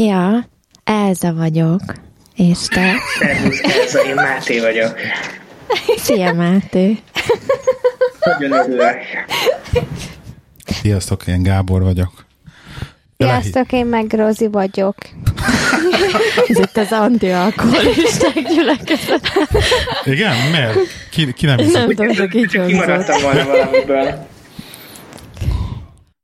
Szia! Elza vagyok. És te? Szervusz, Elza, én Máté vagyok. Szia, Máté! Nagyon örülök. Sziasztok, én Gábor vagyok. Sziasztok, én meg Rozi vagyok. Ez itt az antialkoholisták gyülekezet. Igen? Miért? Ki, ki nem Nem hiszem? tudom, csak így. Kimaradtam volna valamiből.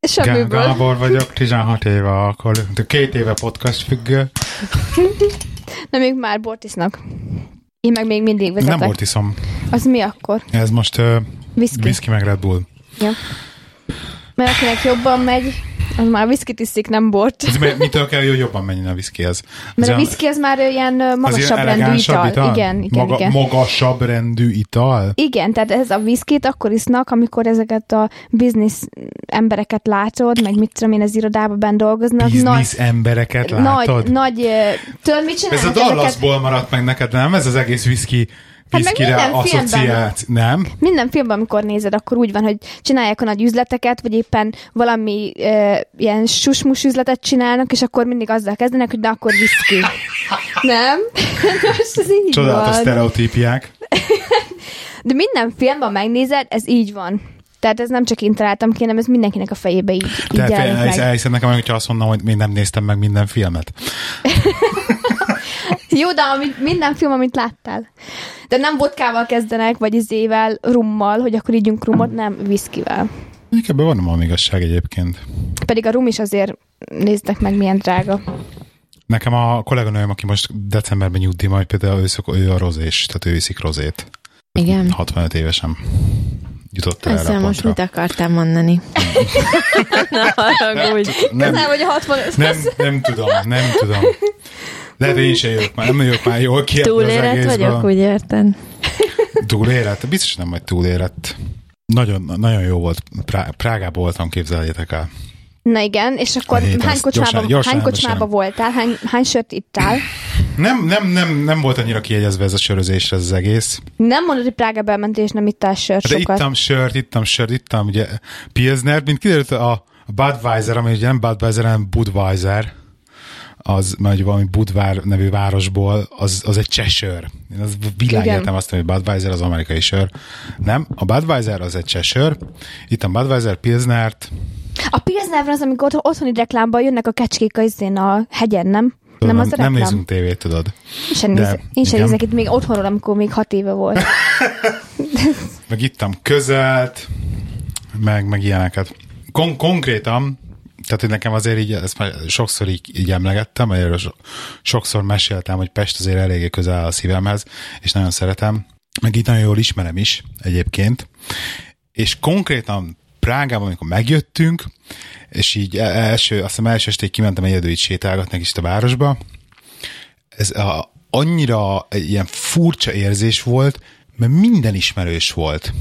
Semmiből. Gábor vagyok, 16 éve alkohol. de Két éve podcast függő. Nem, ők már bort isznak. Én meg még mindig vezetek. Nem volt iszom. Az mi akkor? Ez most uh, Whisky. whisky meg Red Bull. Ja. Mert akinek jobban megy, az már whisky iszik, nem bort. Ez mi- mitől kell, hogy jobban menjen a whiskyhez? Mert a whisky az már ilyen magasabb ilyen rendű elegánsabb ital. Igen, igen, Maga, igen. Magasabb rendű ital? Igen, tehát ez a viszkit akkor isznak, amikor ezeket a biznisz embereket látod, meg mit tudom én, az irodában benn dolgoznak. Biznisz embereket nagy, látod? nagy, nagy, tudod, mit Ez a Dallasból maradt meg neked, nem? Ez az egész whisky, Hát meg minden filmben. asszociált, nem? Minden filmben, amikor nézed, akkor úgy van, hogy csinálják a nagy üzleteket, vagy éppen valami ö, ilyen susmus üzletet csinálnak, és akkor mindig azzal kezdenek, hogy de akkor whisky. Nem? Most ez így Csodálatos van. sztereotípiák. De minden filmben megnézed, ez így van. Tehát ez nem csak én találtam ki, hanem ez mindenkinek a fejébe így, így Tehát jelenik elhisz- meg. elhiszed nekem, hogyha azt mondom, hogy még nem néztem meg minden filmet. Jó, de amit, minden film, amit láttál. De nem vodkával kezdenek, vagy izével, rummal, hogy akkor ígyunk rumot, nem, whiskyvel. Mondjuk ebben van valami igazság egyébként. Pedig a rum is azért néztek meg, milyen drága. Nekem a kolléganőm, aki most decemberben nyugdíj, majd például ő, szok, ő a rozés, tehát ő iszik rozét. Igen. 65 évesen jutott el Ezzel most mit akartál mondani? Na, haragudj. Nem, Nem, hogy 65 nem, nem tudom, nem tudom. Lehet, hogy én sem jövök már, nem jövök már jól ki Túlérett vagyok, úgy érted? Túlérett? Biztos nem vagy túlérett. Nagyon, nagyon jó volt. Prá- Prágában voltam, képzeljétek el. Na igen, és akkor hét, hány kocsmába, gyorsan- gyorsan hány kocsmába voltál? Hány, hány sört ittál? Nem, nem, nem, nem volt annyira kiegyezve ez a sörözés, ez az egész. Nem mondod, hogy Prágába elmentél, és nem ittál sört De sokat. ittam sört, ittam sört, ittam ugye Pilsner, mint kiderült a Budweiser, ami ugye nem Budweiser, hanem Budweiser, az ugye valami Budvár nevű városból, az, az egy cseh sör. Én az világéletem Igen. azt hogy Budweiser az amerikai sör. Nem, a Budweiser az egy cseh sör. Ittam Budweiser, Pilsnert, A Pilsner az, amikor otthon, otthoni reklámban jönnek a kecskék a izén a hegyen, nem? nem az a nem reklám? nézünk tévét, tudod. Én sem, néz, én sem nézek itt még otthonról, amikor még hat éve volt. meg ittam közelt, meg, meg ilyeneket. Kon- konkrétan, tehát hogy nekem azért így, ezt már sokszor így, így emlegettem, erről so- sokszor meséltem, hogy Pest azért eléggé közel áll a szívemhez, és nagyon szeretem, meg itt nagyon jól ismerem is egyébként, és konkrétan Prágában, amikor megjöttünk, és így e- első, azt hiszem első esték kimentem egyedül így sétálgatni is a városba, ez a, annyira egy ilyen furcsa érzés volt, mert minden ismerős volt.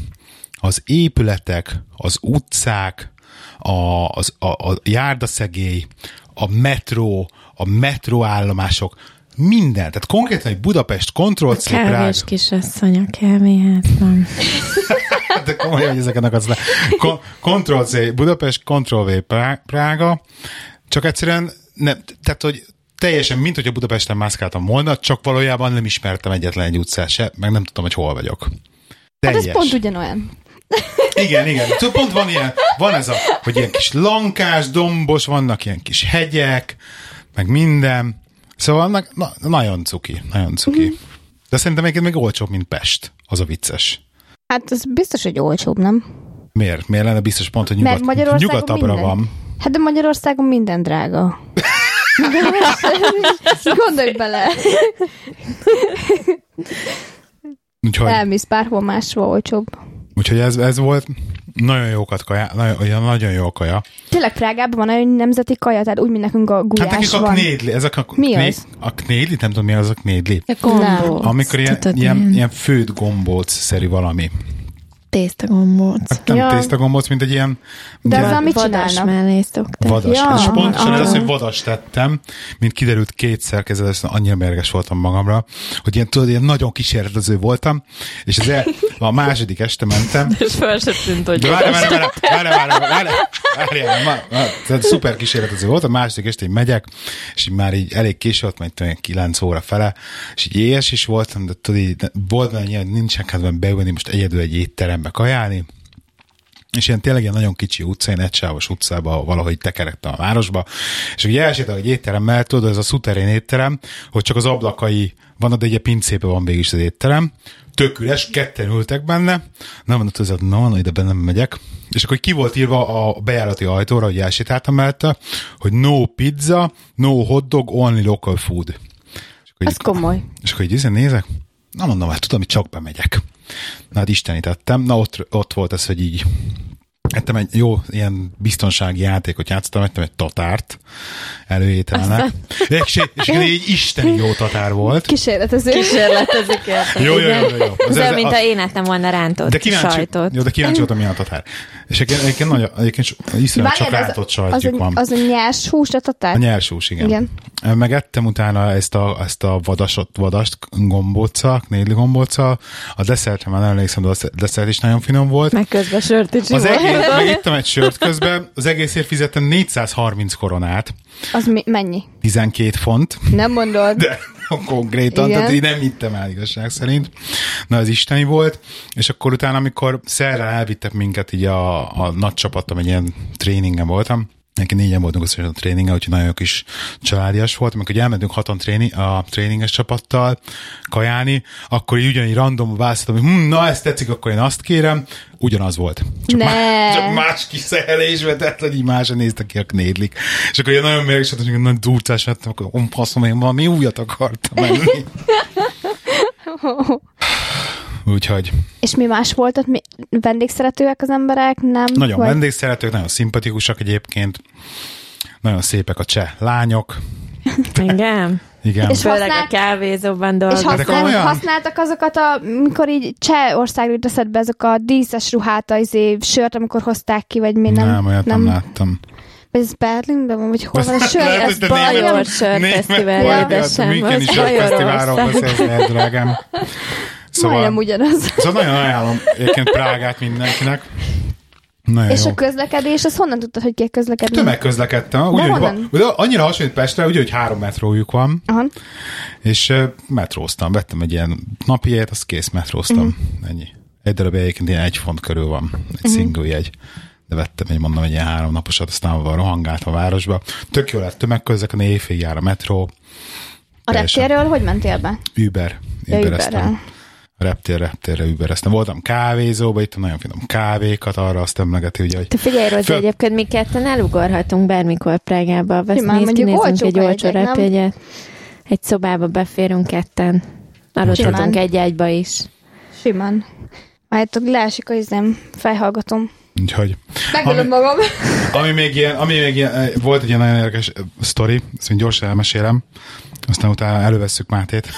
Az épületek, az utcák, a, az, a, a járdaszegély, a metró, a metróállomások, minden. Tehát konkrétan egy Budapest Control C Prága. Kávés kisasszony a kávéházban. De komolyan, hogy ezeknek az le. Kon- Control C, Budapest, Control V, Prá- Prága. Csak egyszerűen, nem, tehát, hogy teljesen, mint hogy a Budapesten mászkáltam volna, csak valójában nem ismertem egyetlen egy utcát se, meg nem tudtam, hogy hol vagyok. Hát Teljes. ez pont ugyanolyan. Igen, igen. Szóval pont van ilyen, van ez a, hogy ilyen kis lankás, dombos, vannak ilyen kis hegyek, meg minden. Szóval na, na, nagyon cuki, nagyon cuki. Mhm. De szerintem egyébként még olcsóbb, mint Pest. Az a vicces. Hát ez biztos, hogy olcsóbb, nem? Miért? Miért lenne biztos pont, hogy Mert nyugat, Magyarországon nyugatabbra minden. van? Hát de Magyarországon minden drága. Gondolj bele. Úgyhogy, Elmész bárhol máshol olcsóbb. Úgyhogy ez, ez volt nagyon jókat kaja, nagyon, nagyon jó kaja. Tényleg Prágában van olyan nemzeti kaja, tehát úgy, mint nekünk a Hát gulyás nekik a van. knédli, ezek a, Mi kné, az? a knédli, nem tudom mi az a knédli. A gombóc. Amikor ilyen, Tudod, ilyen, ilyen főd gombóc-szerű valami tésztagombóc. Hát nem ja. tésztagombóc, mint egy ilyen... De az, amit vadas mellé szokták. Vadas. Ja, és pontosan ah. az, hogy vadas tettem, mint kiderült kétszer kezelősen, annyira mérges voltam magamra, hogy ilyen, tudod, ilyen nagyon kísérletező voltam, és ez a második este mentem. és fel se tűnt, hogy várj, várj, várj, várj, várj, várj, várj, szuper kísérletező volt, a második este megyek, és így már így elég késő volt, majd 9 óra fele, és így éhes is voltam, de tudod, így, volt, hogy nincsen kedvem beülni most egyedül egy étterem étterembe kajálni, és ilyen tényleg ilyen nagyon kicsi utca, ilyen egysávos utcába valahogy tekerektem a városba, és ugye elsétál egy étterem mellett, tudod, ez a szuterén étterem, hogy csak az ablakai vannak, de egy pincébe van végig is az étterem, tök üres, ketten ültek benne, nem mondott, hogy na, na, ide benne nem megyek, és akkor ki volt írva a bejárati ajtóra, hogy elsétáltam mellette, hogy no pizza, no hotdog, only local food. És akkor Az így- komoly. és akkor így nézek, na mondom, hát tudom, hogy csak bemegyek. Na hát istenítettem. Na ott, ott volt ez, hogy így ettem egy jó ilyen biztonsági játékot játszottam, ettem egy tatárt előételnek. És, és egy isteni jó tatár volt. Kísérletező. kísérletezik. Jó, jó, jó, jó, Az- ez- mint az- ha én ettem volna rántott De kíváncsi, sajtot. jó, de kíváncsi voltam, milyen a tatár. És egyébként, egyébként, nagyon, egyébként iszonyat csak rántott az, sajtjuk a, van. az a nyers hús a A tatár? nyersús, igen. Igen. igen. Megettem utána ezt a, ezt a vadasot, vadast gombóccal, knédli gombóccal. A desszertre már nem emlékszem, de a desszert is nagyon finom volt. Meg közben sört is Az volt. Egész, megittem egy sört közben, az egészért fizettem 430 koronát, Az mi, mennyi? 12 font, Nem mondod. de konkrétan, Igen. tehát így nem hittem el igazság szerint. Na, ez isteni volt, és akkor utána, amikor szerrel elvittek minket így a, a nagy csapattal, egy ilyen tréningen voltam, Neki négyen voltunk összesen a tréningen, úgyhogy nagyon kis családias volt. Amikor elmentünk hatan tréni, a tréninges csapattal kajálni, akkor így ugyanígy random választottam, hogy hm, na ezt tetszik, akkor én azt kérem. Ugyanaz volt. Csak, Ne. Más, csak más kiszerelésbe tett, hogy így másra néztek ki a knédlik. És akkor ilyen nagyon mérges hogy nagyon durcás lettem, akkor um, faszom, én valami újat akartam menni. Úgyhogy És mi más volt ott? Mi, vendégszeretőek az emberek? Nem? nagyon Vagy- vendégszeretők, nagyon szimpatikusak egyébként, nagyon szépek a cseh lányok. Igen. Igen. És Főleg a használt- kávézóban És dolgozom. használ- használ, komolyan? használtak azokat a, mikor így Csehországra jut eszedbe ezek a díszes ruhát, az izé, sört, amikor hozták ki, vagy mi nem? nem, olyat nem, nem láttam. Ez Berlinben van, vagy hol van a sör? Ez bajor sörfesztivál, német- édesem, Müncheni az sörfesztiválról beszélsz, drágám. Szóval... Majdnem ugyanaz. szóval nagyon ajánlom egyébként Prágát mindenkinek. Nagyon És jó. a közlekedés, az honnan tudtad, hogy kell közlekedni? Tömegközlekedtem, úgy, hogy van, annyira hasonlít Pestre, úgy, hogy három metrójuk van, Aha. és uh, metróztam, vettem egy ilyen napi jegyet, azt kész metróztam, Mhm. uh-huh. ennyi. Egy darab egyébként ilyen egy font körül van, egy uh-huh. single jegy. De vettem egy, mondom, egy ilyen három naposat, aztán van rohangált a városba. Tök jó lett tömegközlekedni, éjfél jár a metró, A reptérről hogy mentél be? Uber, Ja, Ubereztem. Uberrel. Reptér, reptérre Ubereztem. Voltam kávézóba, itt nagyon finom kávékat, arra azt emlegeti, ugye, hogy Te figyelj, Rozi, Föl- egyébként mi ketten elugorhatunk bármikor Prágába. Vesz, Simán, néz, olcsók egy olcsó repjegyet. Egy szobába beférünk ketten. Aludhatunk egy ágyba is. Simán. Majd leesik a izém, fejhallgatom. úgyhogy Megölöm magam. Ami még ilyen, ami még ilyen, eh, volt egy ilyen nagyon érdekes eh, sztori, ezt még gyorsan elmesélem, aztán utána elővesszük Mátét.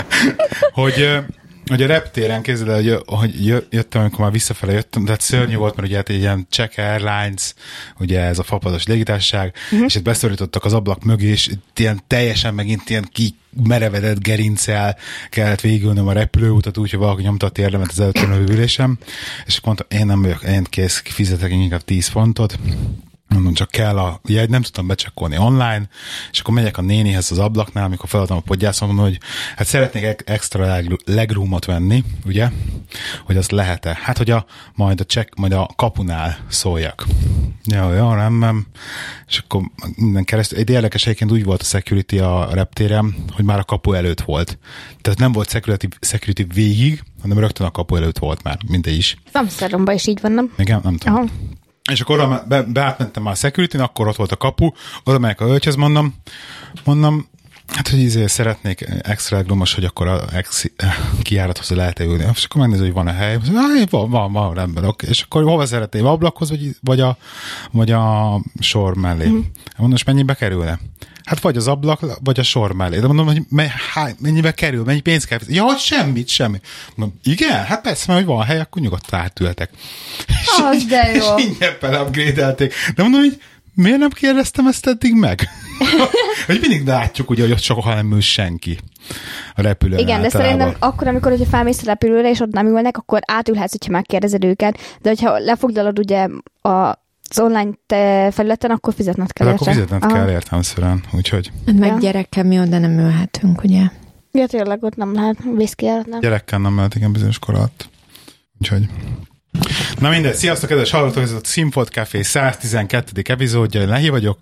hogy, hogy a reptéren kézzel, hogy, hogy jö- jöttem, amikor már visszafele jöttem, tehát szörnyű volt, mert ugye hát egy ilyen Czech Airlines, ugye ez a fapados légitársaság, uh-huh. és itt beszorítottak az ablak mögé, és itt ilyen teljesen megint ilyen ki merevedett gerincel kellett végülnöm a repülőutat, úgyhogy valaki nyomta a térdemet az levő ülésem, és akkor mondtam, én nem vagyok, én kész, fizetek inkább 10 fontot, Mondom, csak kell a jegy, nem tudtam becsekkolni online, és akkor megyek a nénihez az ablaknál, amikor feladom a podgyászon, mondom, hogy hát szeretnék extra leg- legroomot venni, ugye, hogy azt lehet-e. Hát, hogy a, majd a check, majd a kapunál szóljak. Jó, jó, rendben. És akkor minden keresztül. Egy érdekes egyébként úgy volt a security a reptéren, hogy már a kapu előtt volt. Tehát nem volt security, security végig, hanem rögtön a kapu előtt volt már, mindegy is. Amsterdamban is így van, nem? Igen, nem tudom. Aha. És akkor oda be, beátmentem már a security akkor ott volt a kapu, oda megyek a hölgyhez, mondom, mondom, Hát, hogy izé szeretnék extra legromos, hogy akkor a ex kijárathoz lehet ülni. És akkor megnéző, hogy van-e hely. Van, van, van, rendben, oké. És akkor hova szeretném? Ablakhoz, vagy, vagy, a, vagy a sor mellé? Mm. Mondom, és mennyibe kerülne? Hát vagy az ablak, vagy a sor mellé. De mondom, hogy me, há, mennyibe kerül, mennyi pénz kell? Ja, hogy semmit, semmi. Mondom, igen? Hát persze, mert hogy van hely, akkor nyugodtan átültek. Az de jó. És ingyen upgrade-elték. De mondom, hogy miért nem kérdeztem ezt eddig meg? hogy mindig látjuk, ugye, hogy ott soha nem ül senki a repülőn Igen, de általában. szerintem akkor, amikor hogyha felmész a repülőre, és ott nem ülnek, akkor átülhetsz, hogyha megkérdezed őket, de hogyha lefoglalod ugye a az online te felületen, akkor fizetned kell. Hát akkor fizetned Aha. kell értelmszerűen, úgyhogy Hát meg Ja. gyerekkel mi oda nem ülhetünk, ugye? Ja, tényleg ott nem lehet viszkijáratni. gyerekkel nem lehet igen bizonyos kor alatt. Úgyhogy Na mindegy, sziasztok, kedves hallgatók, ez a Színfolt Café 112. epizódja, én Lehi vagyok,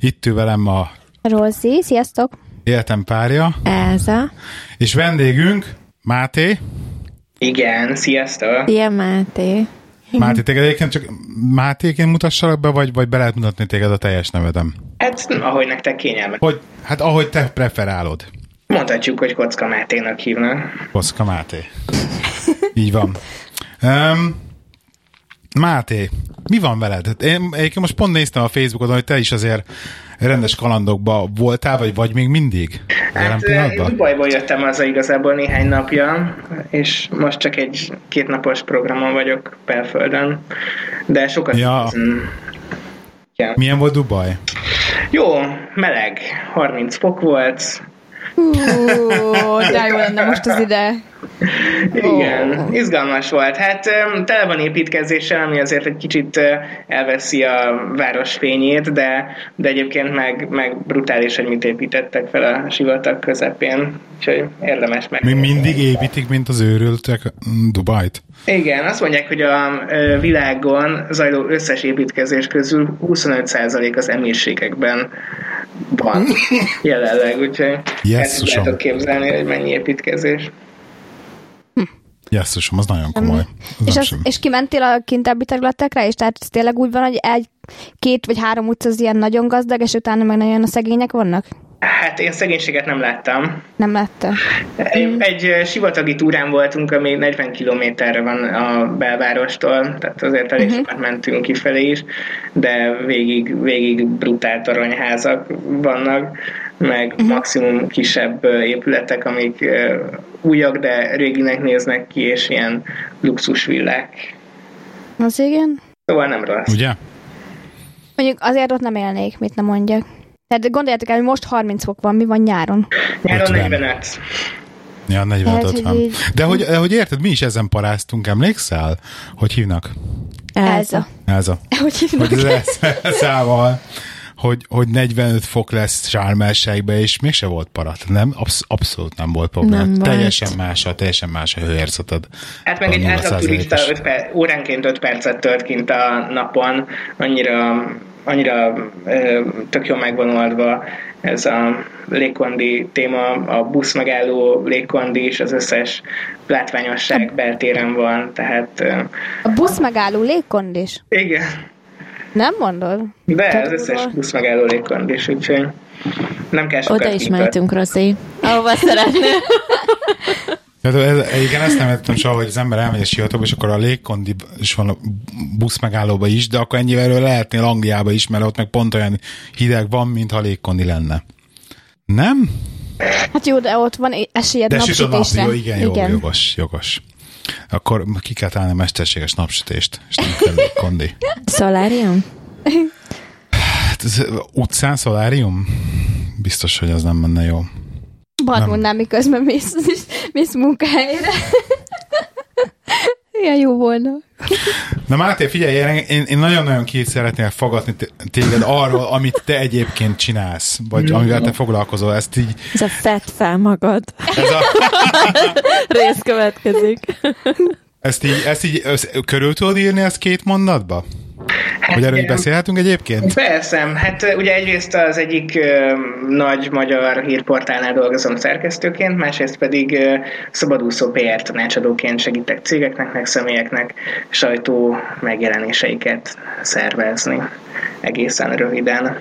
itt ül velem a Rozi, sziasztok! életem párja, Elza. és vendégünk Máté. Igen, sziasztok! Szia, Máté. Máté, téged egyébként csak Mátéként mutassalak be, vagy, vagy be lehet mutatni téged a teljes nevedem? Hát, ahogy nektek kényelmes. Hogy, hát ahogy te preferálod. Mondhatjuk, hogy Kocka Máténak hívnak. Koszka Máté. Így van. Um, Máté, mi van veled? Hát Én egyébként most pont néztem a Facebookon, hogy te is azért rendes kalandokba voltál, vagy vagy még mindig? Hát, én pillanatban? Dubajból jöttem haza igazából néhány napja, és most csak egy kétnapos programon vagyok belföldön, de sokat Ja. nézem. Ja. Milyen volt Dubaj? Jó, meleg, 30 fok volt, Hú, de jó lenne most az ide. Igen, izgalmas volt. Hát tele van építkezéssel, ami azért egy kicsit ö, elveszi a város fényét, de, de egyébként meg, meg brutális, hogy mit építettek fel a sivatag közepén. Úgyhogy érdemes meg. Mi mindig építik, mint az őrültek mm, Dubajt? Igen, azt mondják, hogy a világon zajló összes építkezés közül 25% az emírségekben van jelenleg, úgyhogy el Jesszusom. tudjátok képzelni, hogy mennyi építkezés. Jesszusom, az nagyon komoly. Az És, az, és kimentél a kintábbi területekre, és tehát ez tényleg úgy van, hogy egy, két vagy három utca az ilyen nagyon gazdag, és utána meg nagyon a szegények vannak? Hát én szegénységet nem láttam. Nem látta. Egy, egy ö, sivatagi túrán voltunk, ami 40 kilométerre van a belvárostól, tehát azért elég uh-huh. sokat mentünk kifelé is, de végig, végig brutál toronyházak vannak, meg uh-huh. maximum kisebb épületek, amik újak, de réginek néznek ki, és ilyen luxusvillák. Az igen? Szóval nem rossz. Ugye? Mondjuk azért ott nem élnék, mit nem mondjak. Tehát gondoljátok el, hogy most 30 fok van, mi van nyáron? Nyáron 50. 45. Ja, 45 Tehát, hogy 50. így- De hogy, hogy érted, mi is ezen paráztunk, emlékszel? Hogy hívnak? Elza. Elza. Hogy hívnak? Hogy ez szával, hogy, hogy 45 fok lesz Sármelségbe, és mégse volt parat. Nem, absz- abszolút nem volt probléma. Nem volt. teljesen más a, teljesen más a hőérzetad. Hát meg egy A átlag 0%-os. turista 5 per, óránként 5 percet tölt kint a napon, annyira, annyira ö, tök jól megvan oldva ez a légkondi téma, a busz megálló légkondi és az összes látványosság beltéren van, tehát ö, A busz megálló légkondis. igen, Nem mondod? de az Tehát összes busz megálló légkondis, úgyhogy nem kell sokat Oda is mehetünk, Rozi. Ahova szeretnél. Tehát ez, igen, ezt nem értem soha, hogy az ember elmegy a sivatagba, és akkor a légkondi is van a busz megállóba is, de akkor ennyivel erről lehetnél Angliába is, mert ott meg pont olyan hideg van, mintha légkondi lenne. Nem? Hát jó, de ott van esélyed De süt a nap, napsütésre. jó, igen, jó, jogos, jogos. Akkor ki kell találni a mesterséges napsütést, és nem kell légkondi. Szolárium? Hát utcán szolárium? Biztos, hogy az nem menne jó. Badmondnám, miközben mész, mész munkahelyre. Ilyen jó volna. Na Máté, figyelj, én, én, én nagyon-nagyon ki szeretnél fogadni téged arról, amit te egyébként csinálsz, vagy amivel te foglalkozol. Ezt így, Ez a fett fel magad. ez a, Rész következik. ezt így, ezt így össz, körül tudod írni ezt két mondatba? Hogy erről így beszélhetünk egyébként? Persze, hát ugye egyrészt az egyik ö, nagy magyar hírportálnál dolgozom szerkesztőként, másrészt pedig ö, szabadúszó PR tanácsadóként segítek cégeknek, meg személyeknek sajtó megjelenéseiket szervezni egészen röviden.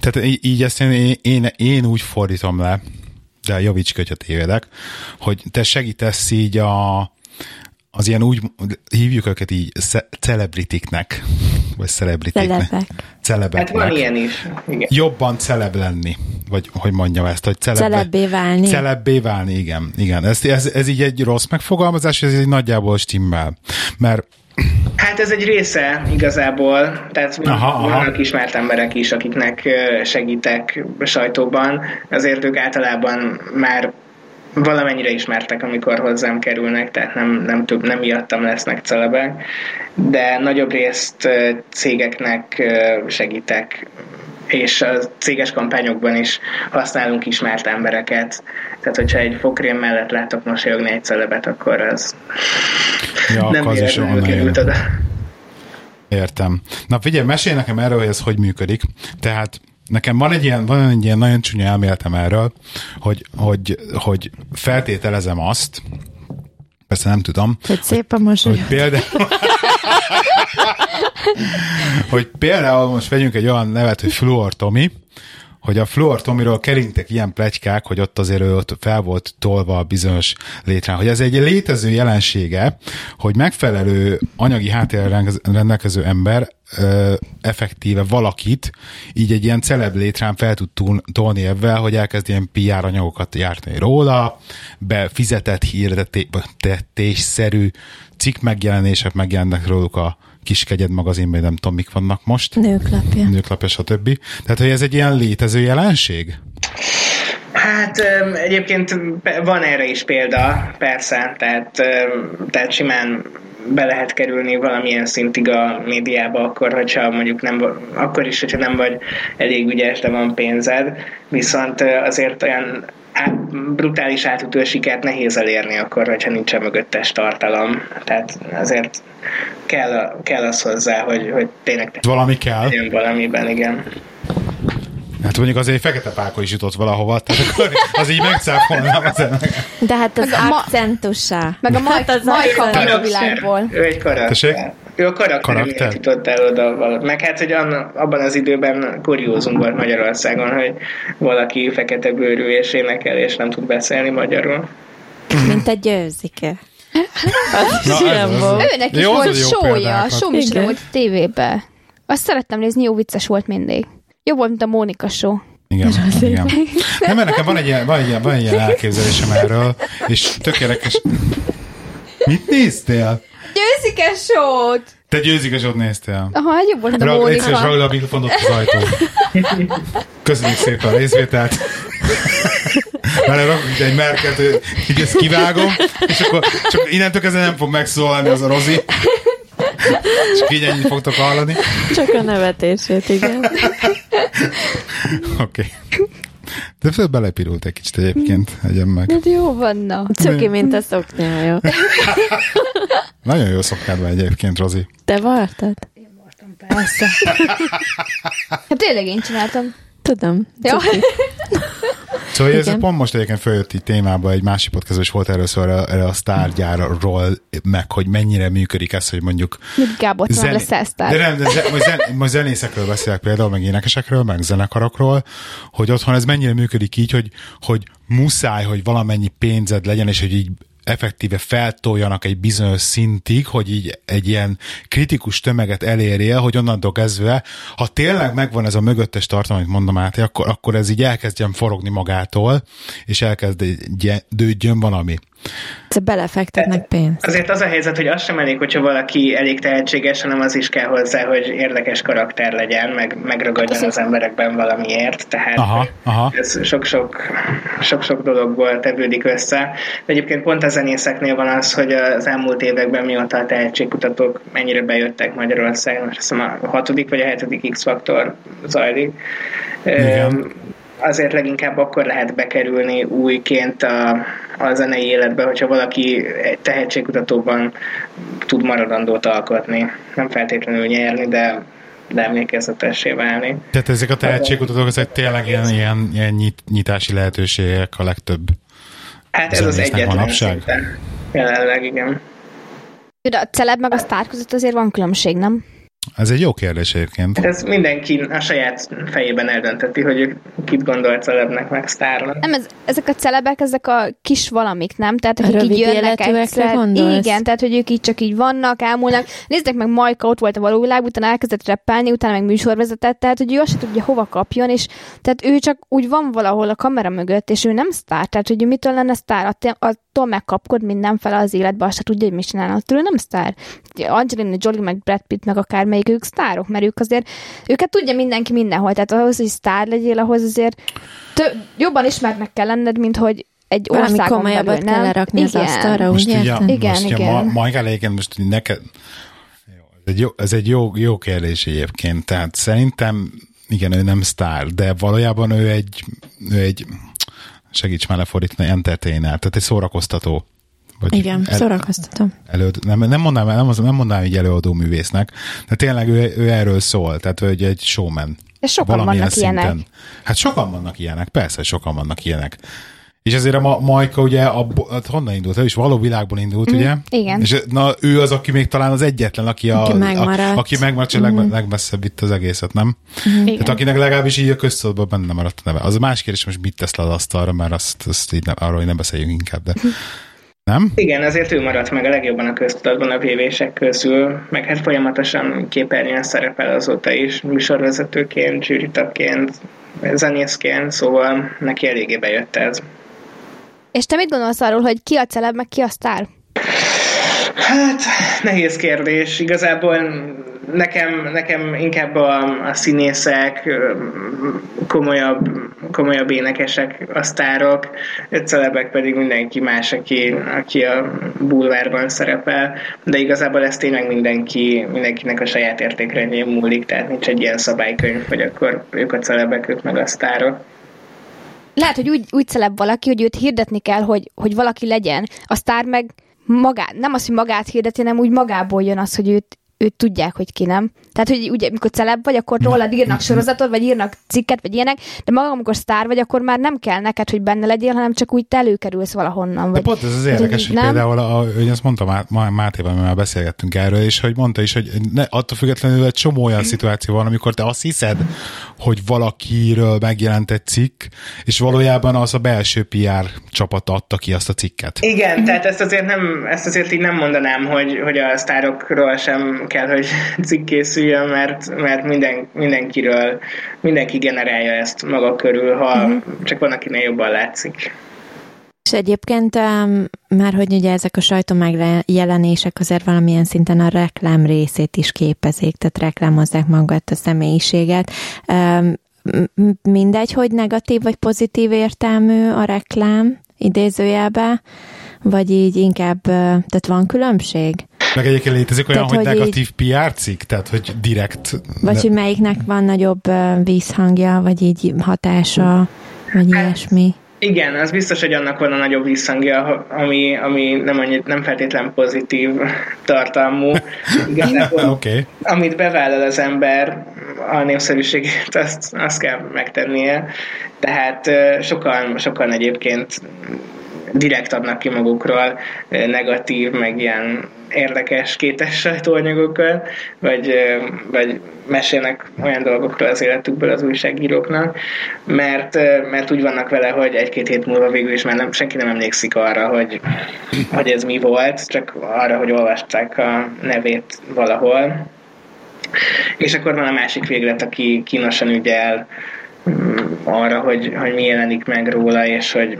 Tehát í- így ezt én, én, én úgy fordítom le, de javíts hogyha tévedek, hogy te segítesz így a, az ilyen úgy, hívjuk őket így ce- celebritiknek, vagy celebritiknek. Celebek. Celebeknek. Hát van ilyen is. Igen. Jobban celeb lenni, vagy hogy mondjam ezt, hogy celebbe, Celebbé válni. Celebbé válni, igen. igen. Ez, ez, ez így egy rossz megfogalmazás, ez egy nagyjából stimmel. Mert Hát ez egy része igazából, tehát Aha, aha, aha. vannak ismert emberek is, akiknek segítek sajtóban, azért ők általában már valamennyire ismertek, amikor hozzám kerülnek, tehát nem, nem, több, nem miattam lesznek celebek, de nagyobb részt cégeknek segítek, és a céges kampányokban is használunk ismert embereket, tehát hogyha egy fokrém mellett látok mosolyogni egy celebet, akkor az ja, nem az is került oda. Értem. Na figyelj, mesélj nekem erről, hogy ez hogy működik. Tehát nekem van egy ilyen, van egy ilyen nagyon csúnya elméletem erről, hogy, hogy, hogy feltételezem azt, persze nem tudom, Hogy szép a mosoly. hogy például, hogy például most vegyünk egy olyan nevet, hogy Fluor Tomi, hogy a Fluor Tomiról keringtek ilyen plegykák, hogy ott azért ő ott fel volt tolva a bizonyos létrán, hogy ez egy létező jelensége, hogy megfelelő anyagi háttérrel rendelkező ember ö, effektíve valakit így egy ilyen celeb létrán fel tud tolni ebben, hogy elkezd ilyen PR anyagokat gyártani róla, be fizetett hirdetésszerű cikk megjelenések megjelennek róluk a Kiskegyed magazinban, nem tudom, mik vannak most. Nőklapja. Nőklapja, stb. Tehát, hogy ez egy ilyen létező jelenség? Hát egyébként van erre is példa, persze, tehát, tehát simán be lehet kerülni valamilyen szintig a médiába, akkor, hogyha mondjuk nem, akkor is, hogyha nem vagy elég ügyes, de van pénzed, viszont azért olyan át, brutális átütő sikert nehéz elérni akkor, hogyha nincsen mögöttes tartalom. Tehát azért kell, a- kell az hozzá, hogy, hogy tényleg Valami kell. jön valamiben, igen. Hát mondjuk azért egy fekete pákol is jutott valahova, tehát akkor az így megcáfolnám az ennek. De hát az Meg a ma- akcentussá. Meg a Maj- hát az Majka a világból. Ő egy karakter. Ő a karakter, Karakter. karakter. jutott el oda. Meg hát, hogy anna, abban az időben kuriózum volt Magyarországon, hogy valaki fekete bőrű és énekel, és nem tud beszélni magyarul. Mint egy győzike. Na, az- volt. Őnek is volt sója, sóműsora Igen. volt tévébe. Azt szerettem nézni, jó vicces volt mindig. Jobb volt, mint a Mónika show. Igen, igen. Nem, mert nekem van egy, ilyen, van, egy ilyen, van egy ilyen elképzelésem erről, és tök érdekes. Mit néztél? Győzike show Te győzikesot néztél. Aha, hát jobb volt, a Mónika. ragd a mikrofont ott az ajtó. Köszönjük szépen a részvételt. Rakok itt egy merket, így ezt kivágom, és akkor csak innentől kezdve nem fog megszólalni az a Rozi. És így ennyit fogtok hallani. Csak a nevetését, igen. Oké. Okay. De föl belepirult egy kicsit egyébként, egyen meg. Hát jó van, na. Cuki, mint a szoknyája. Nagyon jó szoknád van egyébként, Rozi. Te vartad? Persze. Hát tényleg én csináltam. Tudom. Ja. Szóval ez Igen. pont most egyébként följött így témába, egy másik podcast is volt erről szó, erre, erre a sztárgyárról, meg hogy mennyire működik ez, hogy mondjuk Mit Gábor, nem lesz de elsztár. nem, de zen, most, zen, most zenészekről beszélek például, meg énekesekről, meg zenekarokról, hogy otthon ez mennyire működik így, hogy, hogy muszáj, hogy valamennyi pénzed legyen, és hogy így effektíve feltoljanak egy bizonyos szintig, hogy így egy ilyen kritikus tömeget elérje, hogy onnantól kezdve, ha tényleg megvan ez a mögöttes tartalom, amit mondom át, akkor, akkor ez így elkezdjen forogni magától, és elkezdődjön valami. Te belefektetnek pénzt. Azért az a helyzet, hogy az sem elég, hogyha valaki elég tehetséges, hanem az is kell hozzá, hogy érdekes karakter legyen, meg megragadjon az emberekben valamiért. Tehát Aha, aha. ez sok-sok, sok-sok dologból tevődik össze. De egyébként pont a zenészeknél van az, hogy az elmúlt években mióta a tehetségkutatók mennyire bejöttek Magyarországon, azt hiszem a hatodik vagy a hetedik X-faktor zajlik. Igen. Azért leginkább akkor lehet bekerülni újként a, a zenei életbe, hogyha valaki egy tehetségkutatóban tud maradandót alkotni. Nem feltétlenül nyerni, de, de emlékezetessé válni. Tehát ezek a tehetségkutatók, ezek tényleg ilyen, ilyen, ilyen nyit, nyitási lehetőségek a legtöbb. Hát ez az egyetlen manapság? Jelenleg igen. De a celeb meg a sztár között azért van különbség, nem? Ez egy jó kérdés egyébként. Ez mindenki a saját fejében eldönteti, hogy ő kit gondol celebnek, meg sztárnak. Nem, ez, ezek a celebek, ezek a kis valamik, nem? Tehát akik rövid így jönnek egyszer. gondolsz? Igen, tehát hogy ők így csak így vannak, elmúlnak. Nézzétek meg, Majka ott volt a való világ, utána elkezdett reppelni, utána meg műsorvezetett, tehát hogy ő azt se tudja hova kapjon, és tehát ő csak úgy van valahol a kamera mögött, és ő nem sztár, tehát hogy ő mitől lenne sztár, Att- attól megkapkod mindenfele az életbe, azt se tudja, hogy mit csinálna, attól ő nem sztár. Angelina Jolie, meg Brad Pitt, meg akármelyik ők sztárok, mert ők azért, őket tudja mindenki mindenhol, tehát ahhoz, hogy sztár legyél, ahhoz azért tö- jobban ismernek kell lenned, mint hogy egy Valami országon komolyabbat belül, nem? kell lerakni az Igen. asztalra, Most ugye, érted? Igen, most ugye igen. ma, Majka egyébként most neked, ez egy jó, ez egy jó, jó kérdés egyébként, tehát szerintem igen, ő nem sztár, de valójában ő egy, ő egy segíts már lefordítani, entertainer, tehát egy szórakoztató. Vagy Igen, szórakoztatom. előd, nem, nem, mondanám, nem, nem mondanám így előadó művésznek, de tényleg ő, ő erről szól, tehát ő egy, egy showman. És sokan vannak ilyenek. Hát sokan vannak ilyenek, persze, sokan vannak ilyenek. És ezért a Ma- Majka ugye, abbo, hát honnan indult? Ő is való világból indult, mm, ugye? igen. És na, ő az, aki még talán az egyetlen, aki, a, Aki megmaradt. A, aki megmaradt, mm. legmesszebb itt az egészet, nem? Igen. Tehát akinek legalábbis így a köztudatban benne maradt a neve. Az a más kérdés, most mit tesz le az asztalra, mert azt, azt így nem, arról nem beszéljünk inkább, de nem? Igen, azért ő maradt meg a legjobban a köztudatban a vévések közül, meg hát folyamatosan képernyőn szerepel azóta is, műsorvezetőként, zsűritagként, zenészként, szóval neki eléggé bejött ez. És te mit gondolsz arról, hogy ki a celeb, meg ki a sztár? Hát, nehéz kérdés. Igazából nekem, nekem inkább a, a színészek, komolyabb, komolyabb énekesek, a sztárok, celebek pedig mindenki más, aki, aki a bulvárban szerepel, de igazából ez tényleg mindenki, mindenkinek a saját értékrendjén múlik, tehát nincs egy ilyen szabálykönyv, hogy akkor ők a celebek, ők meg a sztárok. Lehet, hogy úgy, úgy celeb valaki, hogy őt hirdetni kell, hogy, hogy valaki legyen. A sztár meg magát, nem az, hogy magát hirdeti, hanem úgy magából jön az, hogy őt, őt tudják, hogy ki nem. Tehát, hogy ugye, amikor celeb vagy, akkor rólad írnak sorozatot, vagy írnak cikket, vagy ilyenek, de maga, amikor sztár vagy, akkor már nem kell neked, hogy benne legyél, hanem csak úgy te előkerülsz valahonnan. De Vagy, pont ez az érdekes, hogy például, a, hogy azt mondta Má, Má, Mátéval, mert már beszélgettünk erről, és hogy mondta is, hogy ne, attól függetlenül egy csomó olyan szituáció van, amikor te azt hiszed, hogy valakiről megjelent egy cikk, és valójában az a belső PR csapat adta ki azt a cikket. Igen, tehát ezt azért, nem, ezt azért így nem mondanám, hogy, hogy a sztárokról sem kell, hogy cikk készüljön, mert, mert minden, mindenkiről, mindenki generálja ezt maga körül, ha csak van, akinél jobban látszik. És egyébként már hogy ugye ezek a sajtó megjelenések azért valamilyen szinten a reklám részét is képezik, tehát reklámozzák magát a személyiséget. Mindegy, hogy negatív vagy pozitív értelmű a reklám idézőjelbe, vagy így inkább, tehát van különbség? Meg egyébként létezik olyan, Tehát, hogy, hogy negatív PR cikk, tehát hogy direkt. Vagy ne- hogy melyiknek van nagyobb vízhangja, vagy így hatása, vagy ilyesmi? Igen, az biztos, hogy annak van a nagyobb visszhangja, ami, ami nem, annyi, nem feltétlen pozitív tartalmú. Igazából. Okay. amit bevállal az ember, a népszerűségét, azt, azt kell megtennie. Tehát sokan, sokan egyébként direkt adnak ki magukról negatív, meg ilyen érdekes, kétes sajtóanyagokat, vagy, vagy mesélnek olyan dolgokról az életükből az újságíróknak, mert, mert úgy vannak vele, hogy egy-két hét múlva végül is már nem, senki nem emlékszik arra, hogy, hogy ez mi volt, csak arra, hogy olvasták a nevét valahol. És akkor van a másik véglet, aki kínosan ügyel mm, arra, hogy, hogy mi jelenik meg róla, és hogy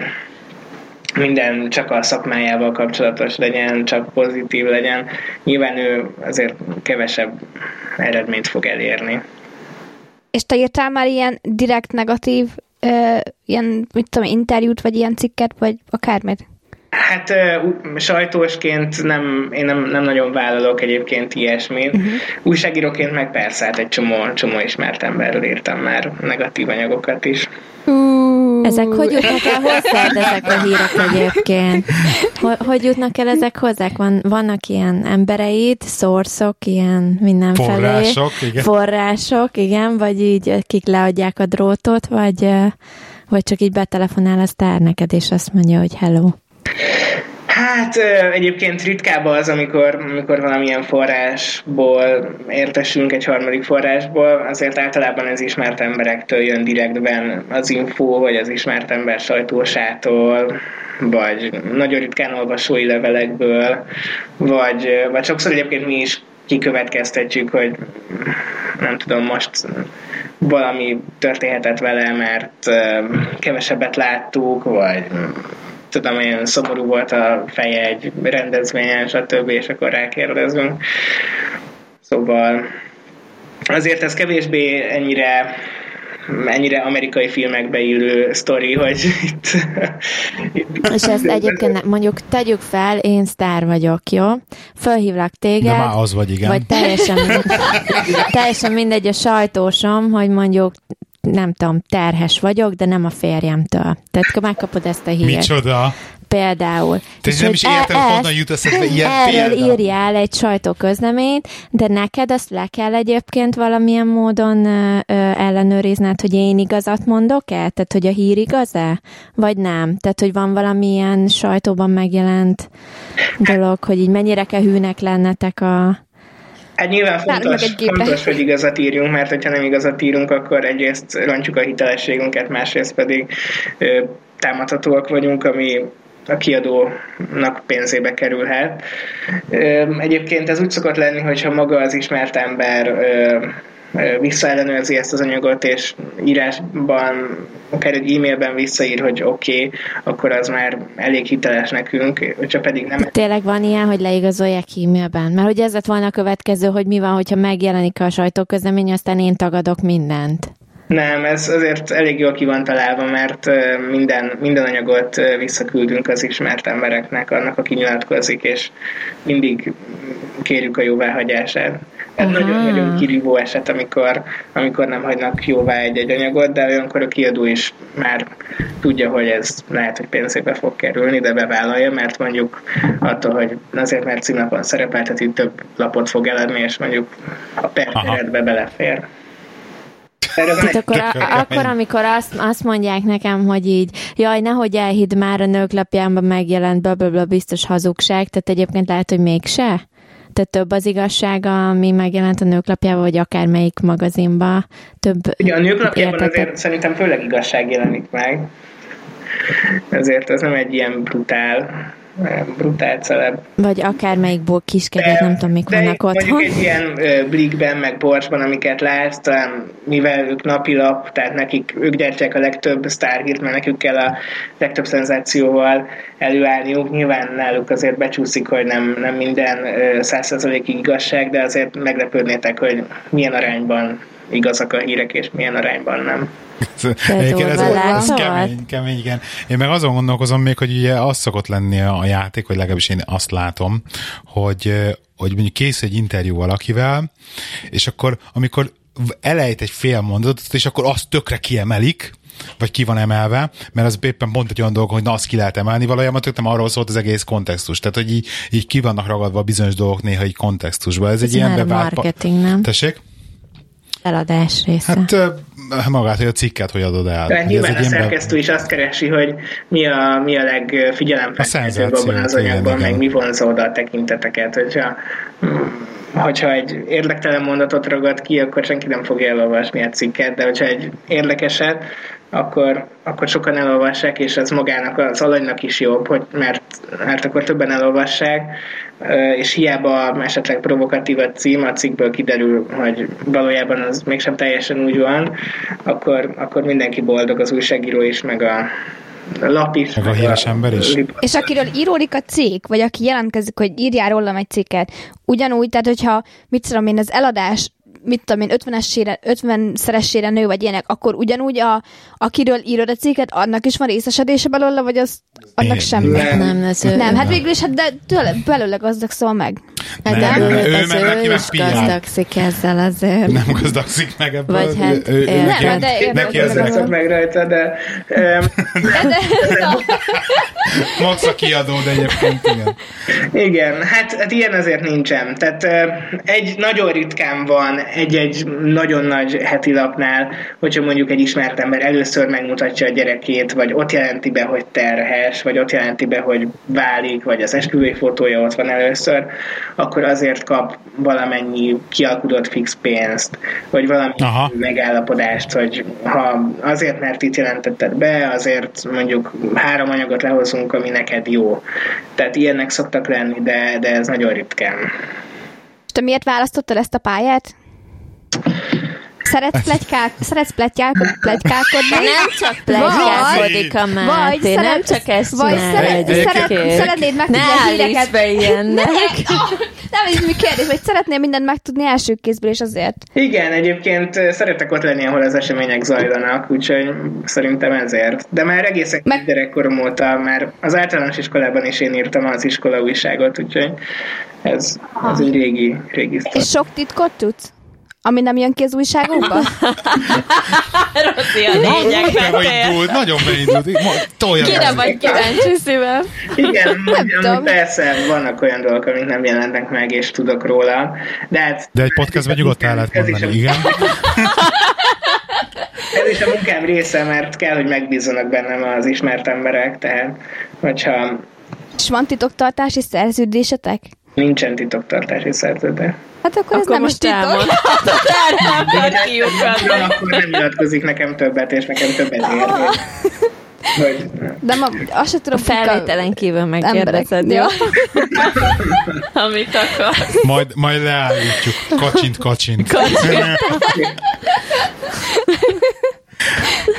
minden csak a szakmájával kapcsolatos legyen, csak pozitív legyen. Nyilván ő azért kevesebb eredményt fog elérni. És te írtál már ilyen direkt negatív, ö, ilyen, mit tudom, interjút, vagy ilyen cikket, vagy akármit? Hát uh, sajtósként nem, én nem, nem nagyon vállalok egyébként ilyesmit. Uh-huh. Újságíróként meg persze, hát egy csomó, csomó ismert emberről írtam már negatív anyagokat is. Uh, Ezek hogy jutnak el hozzád, ezek a hírek egyébként? Hogy, hogy jutnak el ezek hozzák? Van, vannak ilyen embereid, szorszok, ilyen mindenfelé. Források, igen. Források, igen, vagy így akik leadják a drótot, vagy, vagy csak így betelefonál a sztár neked, és azt mondja, hogy hello. Hát egyébként ritkább az, amikor, amikor valamilyen forrásból értesünk egy harmadik forrásból, azért általában az ismert emberektől jön direktben az info, vagy az ismert ember sajtósától, vagy nagyon ritkán olvasói levelekből, vagy, vagy sokszor egyébként mi is kikövetkeztetjük, hogy nem tudom, most valami történhetett vele, mert kevesebbet láttuk, vagy tudom, olyan szomorú volt a feje egy rendezvényen, stb., és akkor rákérdezünk. Szóval azért ez kevésbé ennyire ennyire amerikai filmekbe illő sztori, hogy itt... itt És ezt egyébként mondjuk tegyük fel, én sztár vagyok, jó? Fölhívlak téged. De már az vagy, igen. Vagy teljesen, teljesen mindegy a sajtósom, hogy mondjuk nem tudom, terhes vagyok, de nem a férjemtől. Tehát megkapod ezt a hírt. Micsoda? Például. Te és nem is értem, hogy honnan jut eszedbe ilyen Erről példa. írjál egy sajtóközleményt, de neked azt le kell egyébként valamilyen módon ö, ellenőrizned, hogy én igazat mondok-e? Tehát, hogy a hír igaz-e? Vagy nem? Tehát, hogy van valamilyen sajtóban megjelent dolog, hogy így mennyire kell hűnek lennetek a Hát nyilván fontos, fontos, hogy igazat írjunk, mert hogyha nem igazat írunk, akkor egyrészt rontjuk a hitelességünket, másrészt pedig ö, támadhatóak vagyunk, ami a kiadónak pénzébe kerülhet. Ö, egyébként ez úgy szokott lenni, hogyha maga az ismert ember ö, visszaellenőrzi ezt az anyagot, és írásban, akár egy e-mailben visszaír, hogy oké, okay, akkor az már elég hiteles nekünk, hogyha pedig nem... Tényleg van ilyen, hogy leigazolják e-mailben? Mert hogy ez lett volna a következő, hogy mi van, hogyha megjelenik a sajtóközlemény, aztán én tagadok mindent. Nem, ez azért elég jól ki van találva, mert minden, minden anyagot visszaküldünk az ismert embereknek, annak, aki nyilatkozik, és mindig kérjük a jóváhagyását. Ez nagyon-nagyon kirívó eset, amikor, amikor nem hagynak jóvá egy-egy anyagot, de olyankor a kiadó is már tudja, hogy ez lehet, hogy pénzébe fog kerülni, de bevállalja, mert mondjuk attól, hogy azért, mert címlapon szerepelteti, több lapot fog eladni, és mondjuk a perkeretbe belefér. Tehát akkor, a, akkor, amikor azt, azt mondják nekem, hogy így, jaj, nehogy elhidd már a nők lapjában megjelent, blablabla, biztos hazugság, tehát egyébként lehet, hogy mégse? Tehát több az igazsága, ami megjelent a nőklapjában, vagy akármelyik magazinba, több Ugye a nőklapjában azért szerintem főleg igazság jelenik meg. Ezért ez nem egy ilyen brutál brutál celeb. Vagy akármelyikból kiskedett, nem tudom, mik vannak otthon. Mondjuk egy ilyen blikben, meg borsban, amiket látsz, talán mivel ők napilap, tehát nekik, ők gyártják a legtöbb sztárhírt, mert nekük kell a legtöbb szenzációval előállniuk. Nyilván náluk azért becsúszik, hogy nem, nem minden százszerzalékig igazság, de azért meglepődnétek, hogy milyen arányban igazak a hírek, és milyen arányban nem. Egyébként ez, ez kemény, kemény, igen. Én meg azon gondolkozom még, hogy ugye az szokott lenni a játék, vagy legalábbis én azt látom, hogy, hogy mondjuk kész egy interjú valakivel, és akkor amikor elejt egy fél mondatot, és akkor azt tökre kiemelik, vagy ki van emelve, mert az éppen pont egy olyan dolog, hogy na azt ki lehet emelni, valójában tök nem arról szólt az egész kontextus. Tehát, hogy így, így ki vannak ragadva bizonyos dolgok néha így kontextusban. Ez, Ez egy ilyen bevált... marketing, nem? Tessék? Eladás része. Hát magát, hogy a cikket hogy adod el. Tehát nyilván a szerkesztő is azt keresi, hogy mi a, mi a legfigyelemfelkeltőbb abban az anyagban, meg mi vonza oda a tekinteteket. Hogyha, hogyha egy érdektelen mondatot ragad ki, akkor senki nem fogja elolvasni a cikket, de hogyha egy érdekeset, akkor, akkor sokan elolvassák, és ez magának az alanynak is jobb, hogy mert, mert akkor többen elolvassák, és hiába esetleg provokatív a cím, a cikkből kiderül, hogy valójában az mégsem teljesen úgy van, akkor, akkor mindenki boldog, az újságíró is, meg a, a lap is. Meg a híres ember is. És akiről íródik a cikk, vagy aki jelentkezik, hogy írjál rólam egy cikket, ugyanúgy, tehát hogyha, mit tudom én, az eladás mit tudom én, 50-esére, 50-szeresére nő, vagy ilyenek, akkor ugyanúgy, a, akiről írod a cikket, annak is van részesedése belőle, vagy az annak sem? Nem, nem, ez nem, hát végül is, hát de tőle, belőle gazdag szól meg. Nem, de ő, ő, meg neki meg gazdagszik ezzel azért. Nem gazdagszik meg ebből. Vagy hát, ő, ő, ő, Nem, de értem, neki Ezek meg rajta, de um, De, de, max a kiadó, de egyébként igen. Igen, hát, hát ilyen azért nincsen. Tehát egy nagyon ritkán van egy-egy nagyon nagy heti lapnál, hogyha mondjuk egy ismert ember először megmutatja a gyerekét, vagy ott jelenti be, hogy terhes, vagy ott jelenti be, hogy válik, vagy az esküvői fotója ott van először, akkor azért kap valamennyi kialkudott fix pénzt, vagy valami Aha. megállapodást, hogy ha azért, mert itt jelentetted be, azért mondjuk három anyagot lehozunk, ami neked jó. Tehát ilyenek szoktak lenni, de, de ez nagyon ritkán. te miért választottad ezt a pályát? Szeretsz, plegykál, szeretsz plegykálkod, plegykálkodni? Nem csak plegykálkodik a Máté, nem szeret- csak ezt vagy szeret, szeret, szeretnéd megtudni Ne a állíts híreket. be ilyennek. Nem, ez mi kérdés, vagy szeretnél mindent megtudni első kézből, és azért. Igen, egyébként szeretek ott lenni, ahol az események zajlanak, úgyhogy szerintem ezért. De már egészen Meg- gyerekkorom óta, már az általános iskolában is én írtam az iskola újságot, úgyhogy ez, ez egy régi, régi sztori. És sok titkot tudsz? Ami nem jön ki az újságokba? Rozi a lényeg, nagyon beindult. Tolja Kire vagy kíváncsi szívem? Igen, tudom. persze, vannak olyan dolgok, amik nem jelentek meg, és tudok róla. De, hát, De egy podcastban nyugodtan el lehet a- mondani, igen. Ez is a munkám része, mert kell, hogy megbízzanak bennem az ismert emberek, tehát hogyha És van titoktartási szerződésetek? nincsen titoktartási szerződés. Hát akkor, ez Akkor nem is titok. kiukadni. akkor nem nyilatkozik nekem többet, és nekem többet ér. hogy- De ma, azt sem tudom, a felvételen kívül megkérdezed, jó? Amit akar. Majd, majd leállítjuk. Kacsint, kacsint.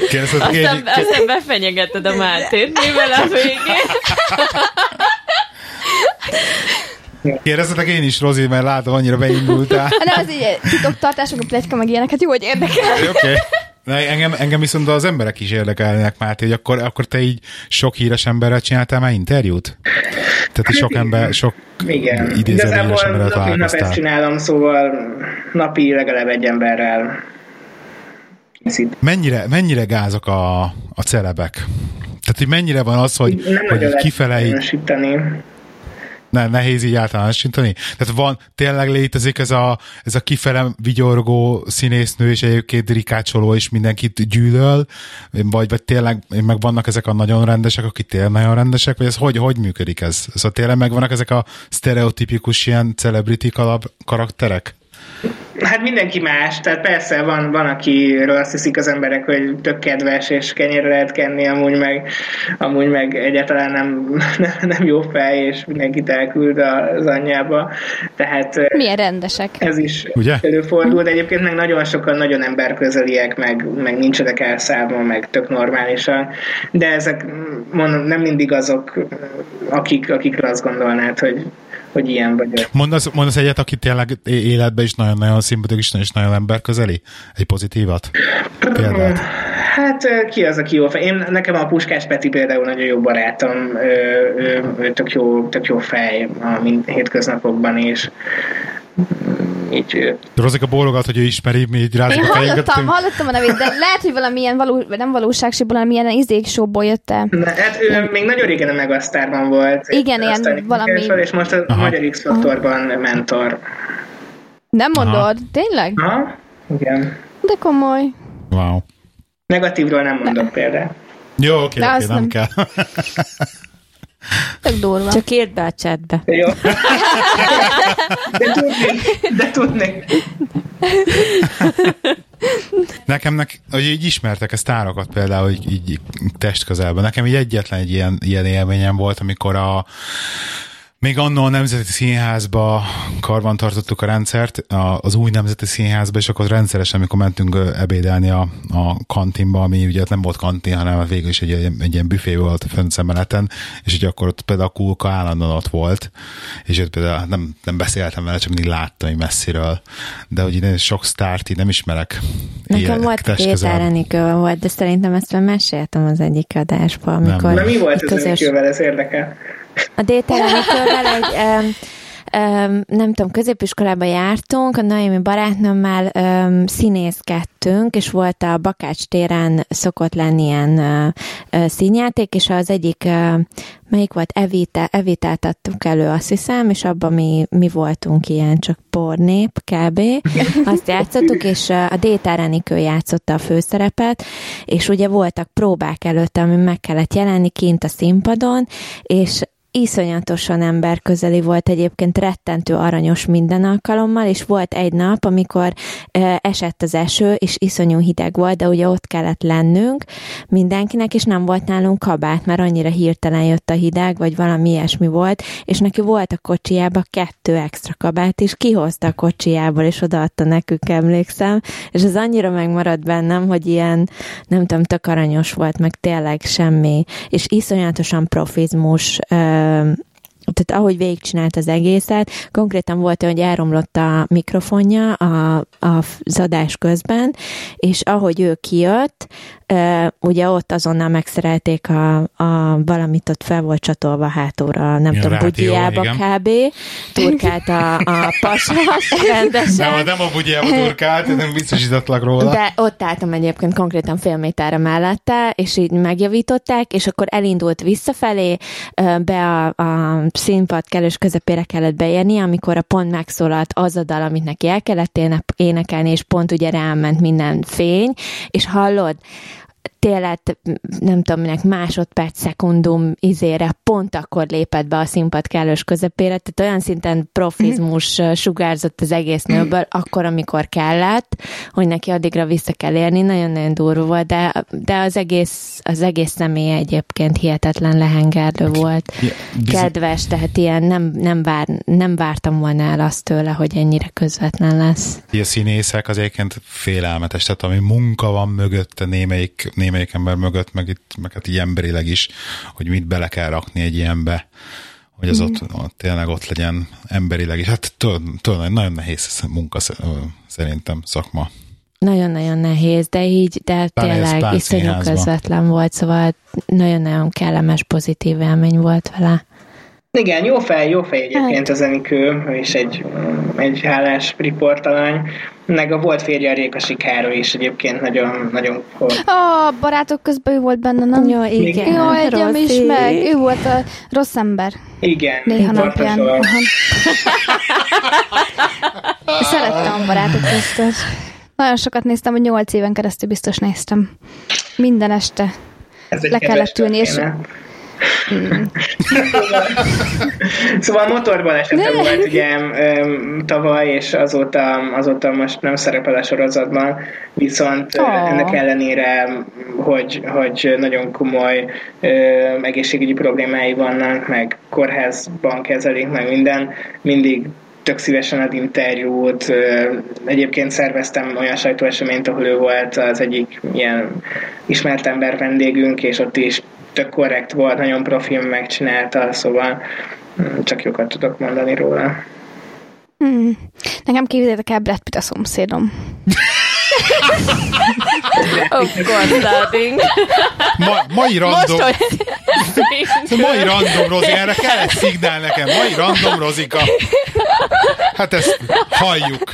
Kérdezted, én, Aztán, aztán befenyegeted a Mátét, mivel a végén. kérdeztetek én is, Rozi, mert látom, annyira beindultál. Hát nem, az így titoktartások, a pletyka, meg ilyeneket, jó, hogy érdekel. Oké. Okay. Engem, engem viszont az emberek is érdekelnek, Máté, hogy akkor, akkor te így sok híres emberrel csináltál már interjút? Tehát így sok ember, sok igen. idéző híres emberrel nap, mint nap ezt csinálom, szóval napi legalább egy emberrel. Mennyire, mennyire gázok a, a celebek? Tehát, hogy mennyire van az, hogy, Nem hogy kifele így azonosítani. Ne, nehéz így általánosítani? Tehát van, tényleg létezik ez a, ez a kifele vigyorgó színésznő, és egyébként rikácsoló, és mindenkit gyűlöl, vagy, vagy tényleg meg vannak ezek a nagyon rendesek, akik tényleg nagyon rendesek, vagy ez hogy, hogy működik ez? Szóval tényleg megvannak ezek a sztereotipikus ilyen celebrity kalab karakterek? Hát mindenki más, tehát persze van, van akiről azt hiszik az emberek, hogy tök kedves és kenyérre lehet kenni, amúgy meg, amúgy meg egyáltalán nem, nem jó fej, és mindenkit elküld az anyjába. Tehát Milyen rendesek. ez is Ugye? előfordul, de egyébként meg nagyon sokan nagyon emberközeliek, meg, meg nincsenek elszállva, meg tök normálisan, de ezek mondom, nem mindig azok, akik, akikre azt gondolnád, hogy, hogy ilyen vagyok. Mondasz, mondasz egyet, aki tényleg életben is nagyon-nagyon szimpatikus, és nagyon emberközeli? Egy pozitívat? Példát. Hát ki az, aki jó? Én, nekem a Puskás Peti például nagyon jó barátom, ő, ő, ő tök, jó, tök jó fej a hétköznapokban is. Így ő. Rozika bólogat, hogy ő ismeri, mi így rázunk Én a hallottam, hallottam a nevét, de lehet, hogy valamilyen való, nem valóságsóból, valamilyen izéksóból jött el. Na, hát ő még nagyon régen a Megasztárban volt. Igen, ilyen valami- munkásról, És most a Aha. Magyar X-faktorban mentor. Nem mondod? Aha. Tényleg? Ha? Igen. De komoly. Wow. Negatívról nem mondok példát. Jó, oké, oké, azt nem nem- kell. Tök durva. Csak írd be a chatbe. Jó. De tudni, de tudni. Nekem, nek, hogy így ismertek ezt tárokat például így, így test közelben. Nekem így egyetlen egy ilyen, ilyen élményem volt, amikor a még annó a Nemzeti Színházba karban tartottuk a rendszert, az új Nemzeti Színházba, és akkor rendszeresen, amikor mentünk ebédelni a, a kantinba, ami ugye nem volt kantin, hanem végül is egy, egy, egy ilyen büfé volt a fönt szemmeleten, és ugye akkor ott például a kulka állandóan ott volt, és ott például nem, nem beszéltem vele, csak mindig láttam így messziről, de hogy én sok sztárt így nem ismerek. Nekem volt két. Enikő volt, de szerintem ezt már meséltem az egyik adásban, amikor Na mi volt a ez közös... közös... ez érdekel? A Déter Enikővel egy, um, nem tudom, középiskolába jártunk, a Naomi barátnőmmel színészkedtünk, és volt a Bakács téren szokott lenni ilyen színjáték, és az egyik melyik volt, Evita, Evitát adtuk elő, azt hiszem, és abban mi, mi voltunk ilyen csak pornép, kb. Azt játszottuk, és a Déta Renikő játszotta a főszerepet, és ugye voltak próbák előtte, ami meg kellett jelenni kint a színpadon, és iszonyatosan emberközeli volt egyébként, rettentő aranyos minden alkalommal, és volt egy nap, amikor e, esett az eső, és iszonyú hideg volt, de ugye ott kellett lennünk mindenkinek, és nem volt nálunk kabát, mert annyira hirtelen jött a hideg, vagy valami ilyesmi volt, és neki volt a kocsiába kettő extra kabát, és kihozta a kocsiából, és odaadta nekünk, emlékszem, és az annyira megmaradt bennem, hogy ilyen, nem tudom, tök aranyos volt, meg tényleg semmi, és iszonyatosan profizmus um, tehát ahogy végigcsinált az egészet, konkrétan volt, hogy elromlott a mikrofonja a, a zadás közben, és ahogy ő kijött, ugye ott azonnal megszerelték a, a valamit, ott fel volt csatolva hátulra, nem tudom, bugyjába kb. Turkált a, a pasas rendesen. Nem, nem a bugyjába turkált, nem biztosítatlak róla. De ott álltam egyébként konkrétan fél méterre mellette, és így megjavították, és akkor elindult visszafelé, be a, a színpad kellős közepére kellett beérni, amikor a pont megszólalt az a dal, amit neki el kellett énekelni, és pont ugye ráment minden fény, és hallod, tényleg, nem tudom minek, másodperc, szekundum izére pont akkor lépett be a színpad kellős közepére, tehát olyan szinten profizmus sugárzott az egész nőből, akkor, amikor kellett, hogy neki addigra vissza kell érni, nagyon-nagyon durva volt, de, de az egész, az egész személy egyébként hihetetlen lehengerlő volt. Kedves, tehát ilyen nem, nem, vár, nem vártam volna el azt tőle, hogy ennyire közvetlen lesz. A színészek az egyébként félelmetes, tehát ami munka van mögötte némelyik, némelyik némelyik ember mögött, meg itt, meg hát így emberileg is, hogy mit bele kell rakni egy ilyenbe, hogy az mm. ott, ott tényleg ott legyen emberileg is. Hát tulajdonképpen nagyon nehéz munka szerintem szakma. Nagyon-nagyon nehéz, de így, de tényleg iszonyú közvetlen volt, szóval nagyon-nagyon kellemes, pozitív élmény volt vele. Igen, jó fej, jó fej egyébként az Enikő, és egy, egy hálás riportalany. Meg a volt férje a Rékasi Károly is egyébként nagyon, nagyon A barátok közben ő volt benne, nem? Jó, igen. Jó, egyem is meg. Ő volt a rossz ember. Igen. Néha napján. Szerettem a barátok között. Nagyon sokat néztem, hogy nyolc éven keresztül biztos néztem. Minden este. Ez Le kellett ülni, és szóval motorban esete volt ugye tavaly, és azóta, azóta most nem szerepel a sorozatban, viszont oh. ennek ellenére, hogy, hogy nagyon komoly egészségügyi problémái vannak, meg kórházban kezelik, meg minden, mindig tök szívesen ad interjút. Egyébként szerveztem olyan sajtóeseményt, ahol ő volt az egyik ilyen ismert ember vendégünk, és ott is tök korrekt volt, nagyon profil megcsinálta, szóval mm, csak jókat tudok mondani róla. Hmm. Nekem képzeljétek el Brad Pitt a szomszédom. of course, darling. Ma, mai random. Most, hogy... mai random, Rozi, erre kell egy szignál nekem. Mai random, Rozika. Hát ezt halljuk.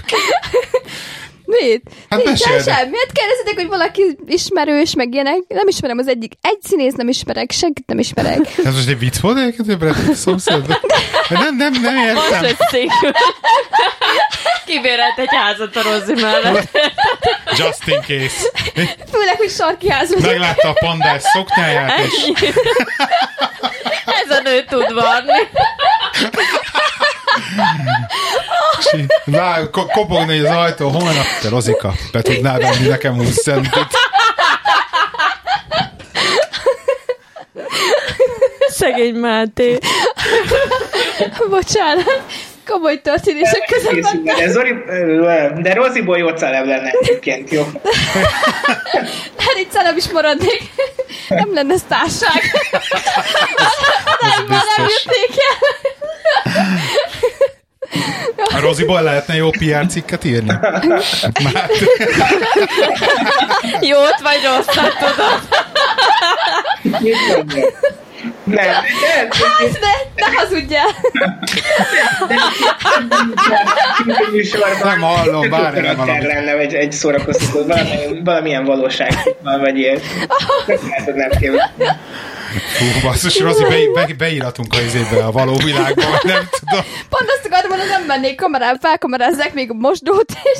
Mit? Hát Nincs sem. Miért kérdezitek, hogy valaki ismerős, meg ilyenek? Nem ismerem az egyik. Egy színész nem ismerek, senkit nem ismerek. Ez most egy vicc volt hogy szomszéd? Nem, nem, nem értem. Most egy Kibérelt egy házat a Rozi mellett. Just in case. Főleg, hogy sarki ház. Meglátta a pandás szoknyáját, és... Ez a nő tud varni. Vár, kopogni az ajtó, holnap, te Rozika, be tudnál venni nekem 20 centit. Szegény Máté. Bocsánat komoly történések között De, Zori, de Roziból jó celeb lenne egyébként, jó? Hát itt celeb is maradnék. Nem lenne sztárság. Nem, már nem jötték el. A Roziból lehetne jó PR cikket írni? Már... Jót vagy rosszat, tudod? Nem, nem, Hát, ne, ne hazudjál! Nem hallom, bár nem karakter lenne, vagy egy szórakoztató, valami, valamilyen valóság, vagy ilyen. Nem, nem képzelni. Fú, basszus, Rozi, be, be, beíratunk a izébe a való világba, nem tudom. Pont azt akartam mondani, nem mennék kamerán, felkamerázzák még a mosdót, és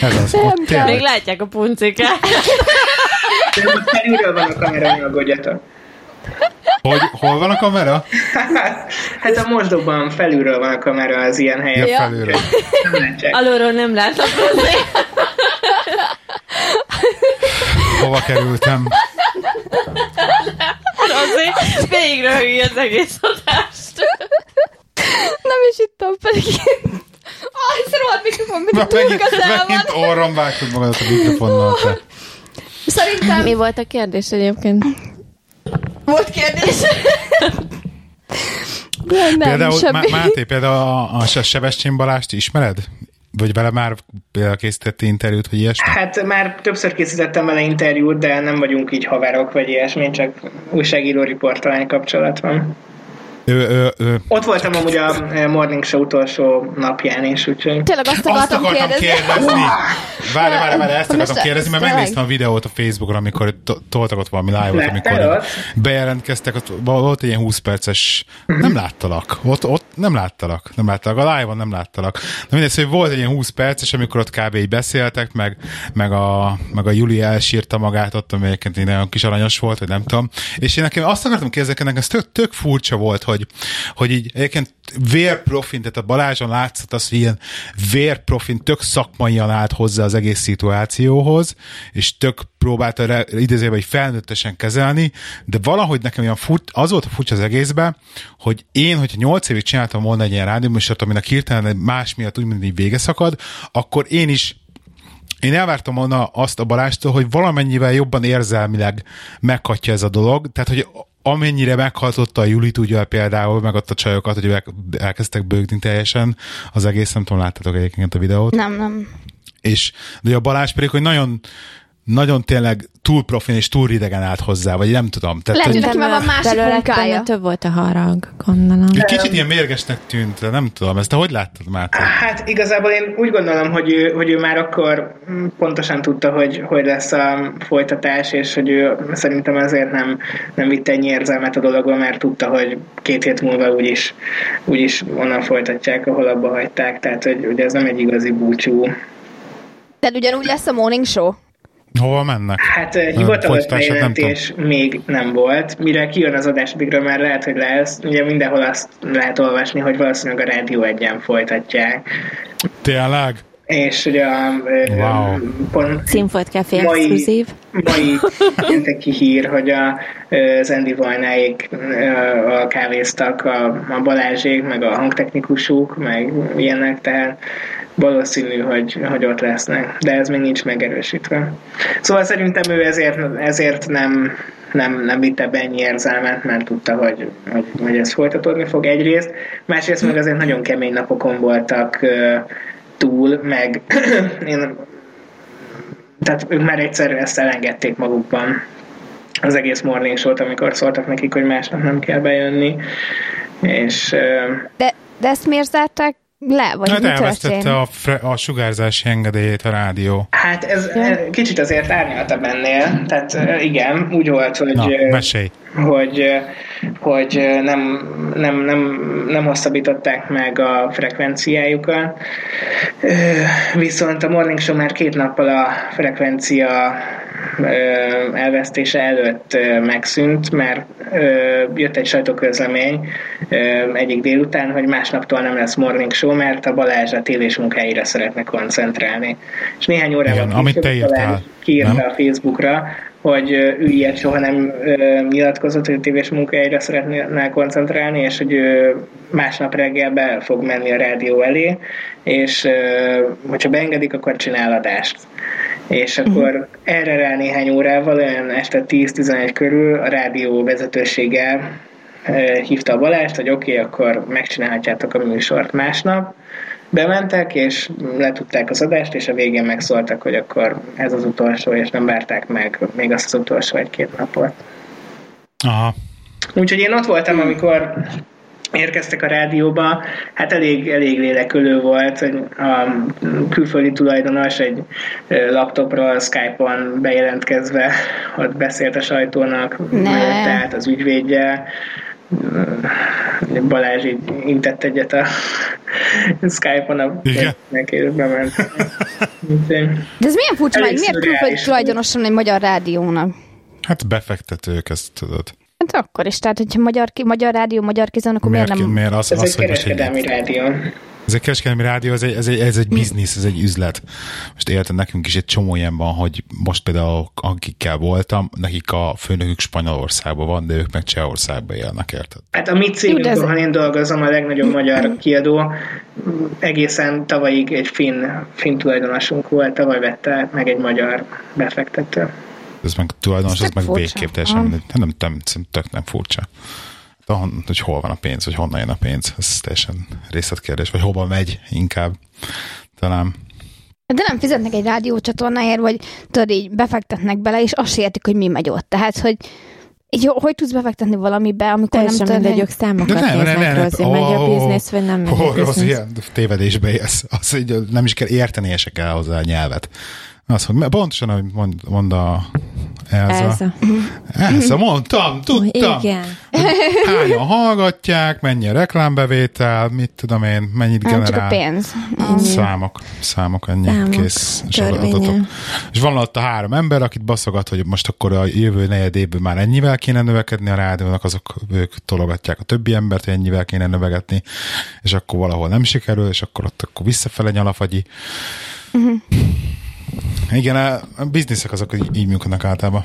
Ez az. Nem Ott. Még látják a puncikát. Felülről van a kamera, nyugodjatok. Hogy, hol van a kamera? Hát a mosdóban felülről van a kamera az ilyen helyen. Ja, felülről. Nem. Alulról nem látok. Hova kerültem? Azért végig röhögi az egész adást. nem is ittam pedig. Ah, ez rohadt mikrofon, mint Na, túl megint, közel megint van. orrom vágtad magadat a mikrofonnal. Te. Szerintem Mi volt a kérdés egyébként? volt kérdés. Nem, nem, Például, semmi. Má- Máté, például a, a Se- Sebestyén Balást ismered? Vagy vele már készítette interjút, vagy ilyesmi? Hát már többször készítettem vele interjút, de nem vagyunk így haverok, vagy ilyesmi, csak újságíró riportalány kapcsolat van. Ő, ő, ő. Ott voltam amúgy a Morning Show utolsó napján is, úgyhogy... Tényleg azt Azt akartam akartam kérdezni. kérdezni. Várj, várj, várj, ezt Hogy akartam kérdezni, mert megnéztem a videót a Facebookon, amikor to- toltak ott valami live-ot, Láttál amikor bejelentkeztek, ott volt egy ilyen 20 perces, nem láttalak, ott, ott nem láttalak, nem láttalak, a live-on nem láttalak. De mindegy, szóval volt egy ilyen 20 perces, amikor ott kb. így beszéltek, meg, meg, a, meg a Juli elsírta magát ott, ami egyébként nagyon kis aranyos volt, vagy nem tudom. És én nekem azt akartam kérdezni, nekem ez tök, tök furcsa volt, hogy, hogy így egyébként vérprofin, tehát a Balázson látszott az, hogy ilyen vérprofin tök szakmaian állt hozzá az egész szituációhoz, és tök próbálta re- idézőjelben hogy felnőttesen kezelni, de valahogy nekem olyan furt, az volt a furcsa az egészben, hogy én, hogyha 8 évig csináltam volna egy ilyen rádióműsort, aminek hirtelen más miatt úgy, mint így vége szakad, akkor én is én elvártam volna azt a Balástól, hogy valamennyivel jobban érzelmileg meghatja ez a dolog, tehát hogy amennyire meghatotta a Julit ugye például, meg ott a csajokat, hogy el- elkezdtek bőgni teljesen az egész, nem tudom, láttatok egyébként a videót. Nem, nem. És de a Balázs pedig, hogy nagyon nagyon tényleg túl profin és túl idegen állt hozzá, vagy nem tudom. Tehát, Lehet, hogy neki már van másik munkája. több volt a harag, gondolom. egy kicsit ilyen mérgesnek tűnt, de nem tudom, ezt te hogy láttad már? Hát igazából én úgy gondolom, hogy ő, hogy ő már akkor pontosan tudta, hogy, hogy lesz a folytatás, és hogy ő szerintem azért nem, nem vitte ennyi érzelmet a dologba, mert tudta, hogy két hét múlva úgyis, úgyis onnan folytatják, ahol abba hagyták, tehát hogy, hogy ez nem egy igazi búcsú. Tehát ugyanúgy lesz a morning show. Hova mennek? Hát hivatalos folytatását nem bejelentés még nem volt. Mire kijön az adás, addigra már lehet, hogy lesz. Ugye mindenhol azt lehet olvasni, hogy valószínűleg a Rádió egyen folytatják. Tényleg? És ugye a Wow. pont Színfolt Café Mai- exkluzív. mai pénteki hír, hogy a, az Andy Vajnáék a kávéztak, a, a Balázsék, meg a hangtechnikusuk, meg ilyenek, tehát valószínű, hogy, hogy ott lesznek, de ez még nincs megerősítve. Szóval szerintem ő ezért, ezért nem, nem, nem vitte be ennyi érzelmet, mert tudta, hogy, hogy, hogy ez folytatódni fog egyrészt. Másrészt meg azért nagyon kemény napokon voltak ö, túl, meg én tehát ők már egyszer ezt elengedték magukban az egész morning show amikor szóltak nekik, hogy másnap nem kell bejönni. És ö, De, de ezt miért zárták le? Vagy Hát mi elvesztette történt? a, fre- a sugárzási engedélyét a rádió. hát ez ja. kicsit azért árnyaltabb ennél. Tehát ö, igen, úgy volt, hogy... Na, ö, mesélj. hogy, hogy nem, nem, nem, nem hosszabbították meg a frekvenciájukat. Viszont a Morning Show már két nappal a frekvencia elvesztése előtt megszűnt, mert jött egy sajtóközlemény egyik délután, hogy másnaptól nem lesz Morning Show, mert a Balázs a tévés munkáira szeretne koncentrálni. És néhány órával Igen, amit te később írtál, kiírta nem? a Facebookra, hogy ő ilyet soha nem nyilatkozott, hogy tévés munkájára szeretne koncentrálni, és hogy ő másnap reggel be fog menni a rádió elé, és hogyha beengedik, akkor csinál adást. És akkor uh-huh. erre rá néhány órával, olyan este 10-11 körül a rádió vezetősége hívta a Balást, hogy oké, okay, akkor megcsinálhatjátok a műsort másnap. Bementek, és letudták az adást, és a végén megszóltak, hogy akkor ez az utolsó, és nem várták meg még azt az utolsó egy-két napot. Aha. Úgyhogy én ott voltam, amikor érkeztek a rádióba, hát elég, elég lélekülő volt, hogy a külföldi tulajdonos egy laptopról Skype-on bejelentkezve ott beszélt a sajtónak, tehát az ügyvédje, Balázs így intett egyet a Skype-on a és bement. De ez milyen furcsa, hogy miért külföldi tulajdonosan egy magyar rádiónak? Hát befektetők, ezt tudod. Hát akkor is, tehát hogyha magyar, magyar rádió, magyar kizon, akkor miért, miért nem... Miért az, ez az, egy kereskedelmi rádió. Ez egy kereskedelmi rádió, ez egy, ez egy, ez egy biznisz, ez egy üzlet. Most érted, nekünk is egy csomó ilyen van, hogy most például akikkel voltam, nekik a főnökük Spanyolországban van, de ők meg Csehországban élnek, érted? Hát a mi cégünk, ha én dolgozom, a legnagyobb magyar kiadó, egészen tavalyig egy finn, finn tulajdonosunk volt, tavaly vette meg egy magyar befektető. Ez meg tulajdonos, ez, ez meg végképp teljesen, nem, nem, nem, tök nem furcsa de hogy hol van a pénz, vagy honnan jön a pénz, ez teljesen részletkérdés, vagy hova megy inkább talán. De nem fizetnek egy rádiócsatornáért, vagy tudod, így befektetnek bele, és azt értik, hogy mi megy ott. Tehát, hogy így, hogy tudsz befektetni valamibe, amikor Teljesen nem tudod, hogy számokat de nem, néznek, nem, nem, Rozi, megy a biznisz, vagy nem megy oh, a biznisz. ilyen tévedésbe élsz. Az, hogy nem is kell érteni, se kell hozzá a nyelvet. Az, hogy pontosan, ahogy mond, mond a Elza. Elza. Elza, mondtam, tudtam. Igen. Hányan hallgatják, mennyi a reklámbevétel, mit tudom én, mennyit Nem generál. Csak a pénz. Számok, számok, ennyi számok, kész. És, és van ott a három ember, akit baszogat, hogy most akkor a jövő negyed évben már ennyivel kéne növekedni a rádiónak, azok ők tologatják a többi embert, hogy ennyivel kéne növegetni, és akkor valahol nem sikerül, és akkor ott akkor visszafele nyalafagyi. Uh-huh. Igen, a, bizniszek azok így, így működnek általában.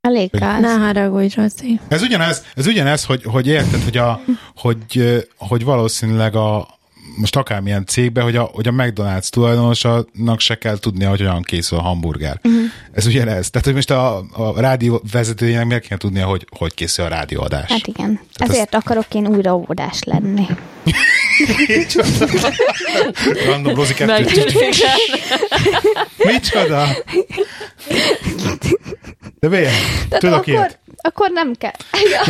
Elég gáz. Ne haragudj, Rozi. Ez ugyanez, ez ugyanez hogy, hogy érted, hogy, a, hogy, hogy valószínűleg a, most akármilyen cégbe, hogy a, hogy a McDonald's tulajdonosának se kell tudnia, hogy hogyan készül a hamburger. Uh-huh. Ez ugyanez. Tehát, hogy most a, a rádió vezetőjének miért kell tudnia, hogy hogy készül a rádióadás. Hát igen. Tehát Ezért ez... akarok én újra óvodás lenni. Random Rozi. Micsoda? De miért? Tudok akkor, ilyet? Akkor nem kell. Igen.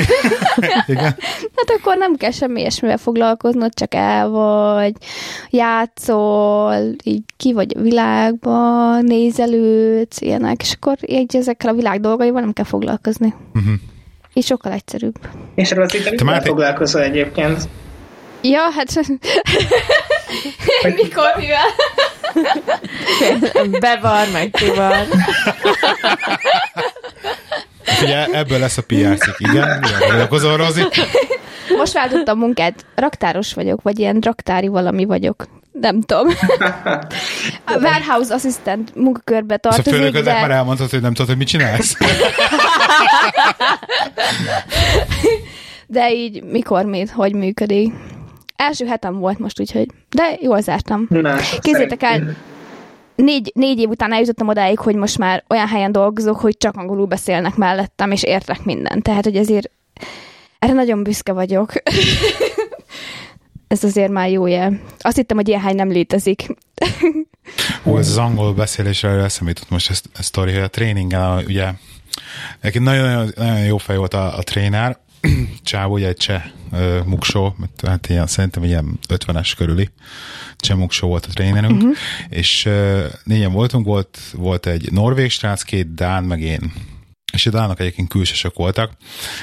Hát akkor nem kell semmi ilyesmivel foglalkoznod, csak el vagy, játszol, így ki vagy a világban, nézelődsz, ilyenek, és akkor így ezekkel a világ dolgaival nem kell foglalkozni. Uh-huh. Így sokkal egyszerűbb. És arról te már foglalkozol egyébként? Ja, hát... Mikor, mivel? Bevar, meg kivar. Ugye ebből lesz a PR cikk, igen? Gondolkozol, Rozi? Most váltottam munkát, raktáros vagyok, vagy ilyen raktári valami vagyok. Nem tudom. A warehouse assistant munkakörbe tartozik, főnöködnek de... már elmondtad, hogy nem tudod, hogy mit csinálsz? de így mikor, mit, hogy működik. Első hetem volt most, úgyhogy, de jól zártam. Na, Kézzétek el, négy, négy év után eljutottam odáig, hogy most már olyan helyen dolgozok, hogy csak angolul beszélnek mellettem, és értek mindent. Tehát, hogy ezért erre nagyon büszke vagyok. ez azért már jó jel. Azt hittem, hogy ilyen hely nem létezik. Ó, ez az angol beszélésre eszembe jutott most ez, ez sztori, hogy a tréningen, ugye, egy nagyon, nagyon jó fej volt a, a tréner, Csávó, ugye egy cseh uh, muksó, hát ilyen, szerintem ilyen 50-es körüli cseh muksó volt a trénerünk, uh-huh. és uh, négyen voltunk, volt, volt egy norvég srác, két dán, meg én. És a dánok egyébként külsősök voltak,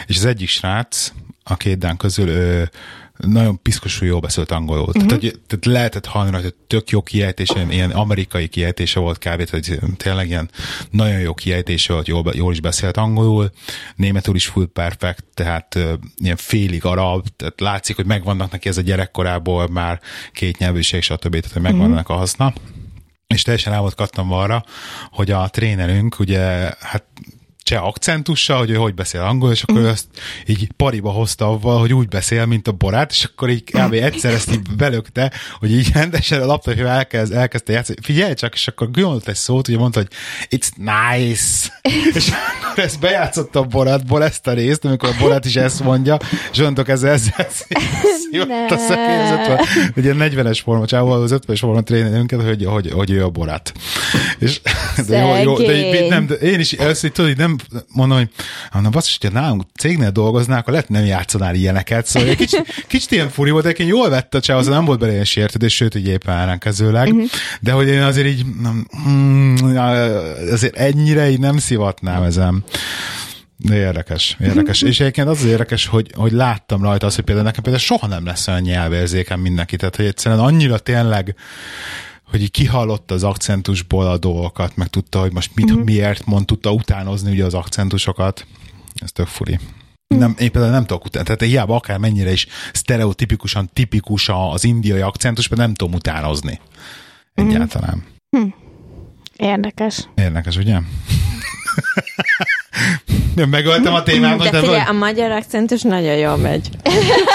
és az egyik srác, a két dán közül ő, nagyon piszkosul jól beszélt angolul. Uh-huh. Tehát, hogy, tehát lehetett hallani, hogy tök jó kiejtése, ilyen amerikai kiejtése volt kb. hogy tényleg ilyen nagyon jó kiejtése volt, jól, jól is beszélt angolul, németül is full perfect, tehát uh, ilyen félig arab, tehát látszik, hogy megvannak neki ez a gyerekkorából már két nyelvűség, stb. Tehát, hogy megvannak uh-huh. a haszna és teljesen rá volt kattam arra, hogy a trénerünk ugye hát cseh akcentussal, hogy ő hogy beszél angol, és akkor mm. azt így pariba hozta avval, hogy úgy beszél, mint a borát, és akkor így kb. egyszer ezt így belökte, hogy így rendesen a laptopja elkezd, elkezdte játszani. Figyelj csak, és akkor gondolt egy szót, ugye mondta, hogy it's nice. és akkor ezt bejátszotta a borátból ezt a részt, amikor a borát is ezt mondja, és onnantól ezzel ezzel szívott a szegény, ugye 40-es forma, csávó az 50-es forma trénerünket, hogy, hogy, hogy ő a borát. És De jó, jó, de így, nem, de én is így tudod, így nem mondom, hogy na basszus, hogyha nálunk cégnél dolgoznál, akkor lehet nem játszanál ilyeneket, szóval egy kicsit, kicsit ilyen furi volt, de egyébként jól vette a az nem volt bele ilyen sértődés, sőt, így éppen ellenkezőleg, Mhm. uh-huh. de hogy én azért így, nem, mm, azért ennyire így nem szivatnám ezen. De érdekes, érdekes. És egyébként az az érdekes, hogy, hogy láttam rajta azt, hogy például nekem például soha nem lesz olyan nyelvérzékem mindenki, tehát hogy egyszerűen annyira tényleg hogy így kihallotta az akcentusból a dolgokat, meg tudta, hogy most mit, Mhm. mm-hmm. miért mond, tudta utánozni ugye az akcentusokat. Ez tök furi. Nem, én például nem tudok utánozni, tehát hiába akár mennyire is sztereotipikusan tipikus az indiai akcentus, mert nem tudom utánozni. Mhm. Egyáltalán. Érdekes. Érdekes, ugye? Nem megöltem a témát, most De de figyelj, a magyar akcentus nagyon jól megy.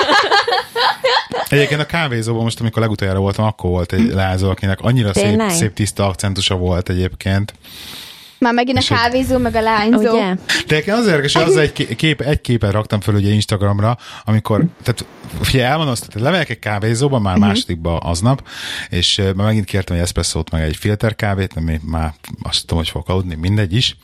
Egyébként a kávézóban most, amikor legutoljára voltam, akkor volt egy lázó, akinek annyira szép, szép tiszta akcentusa volt egyébként. Már megint a kávézó, meg a lányzó. Ugye? De egyébként az érdekes, hogy az egy ké- kép, egy képet raktam föl ugye Instagramra, amikor, tehát figyelj, elmondom azt, tehát lemegyek egy kávézóba, már uh-huh. másodikba aznap, és már megint kértem egy eszpresszót, meg egy filter kávét, ami már azt tudom, hogy fogok aludni, mindegy is,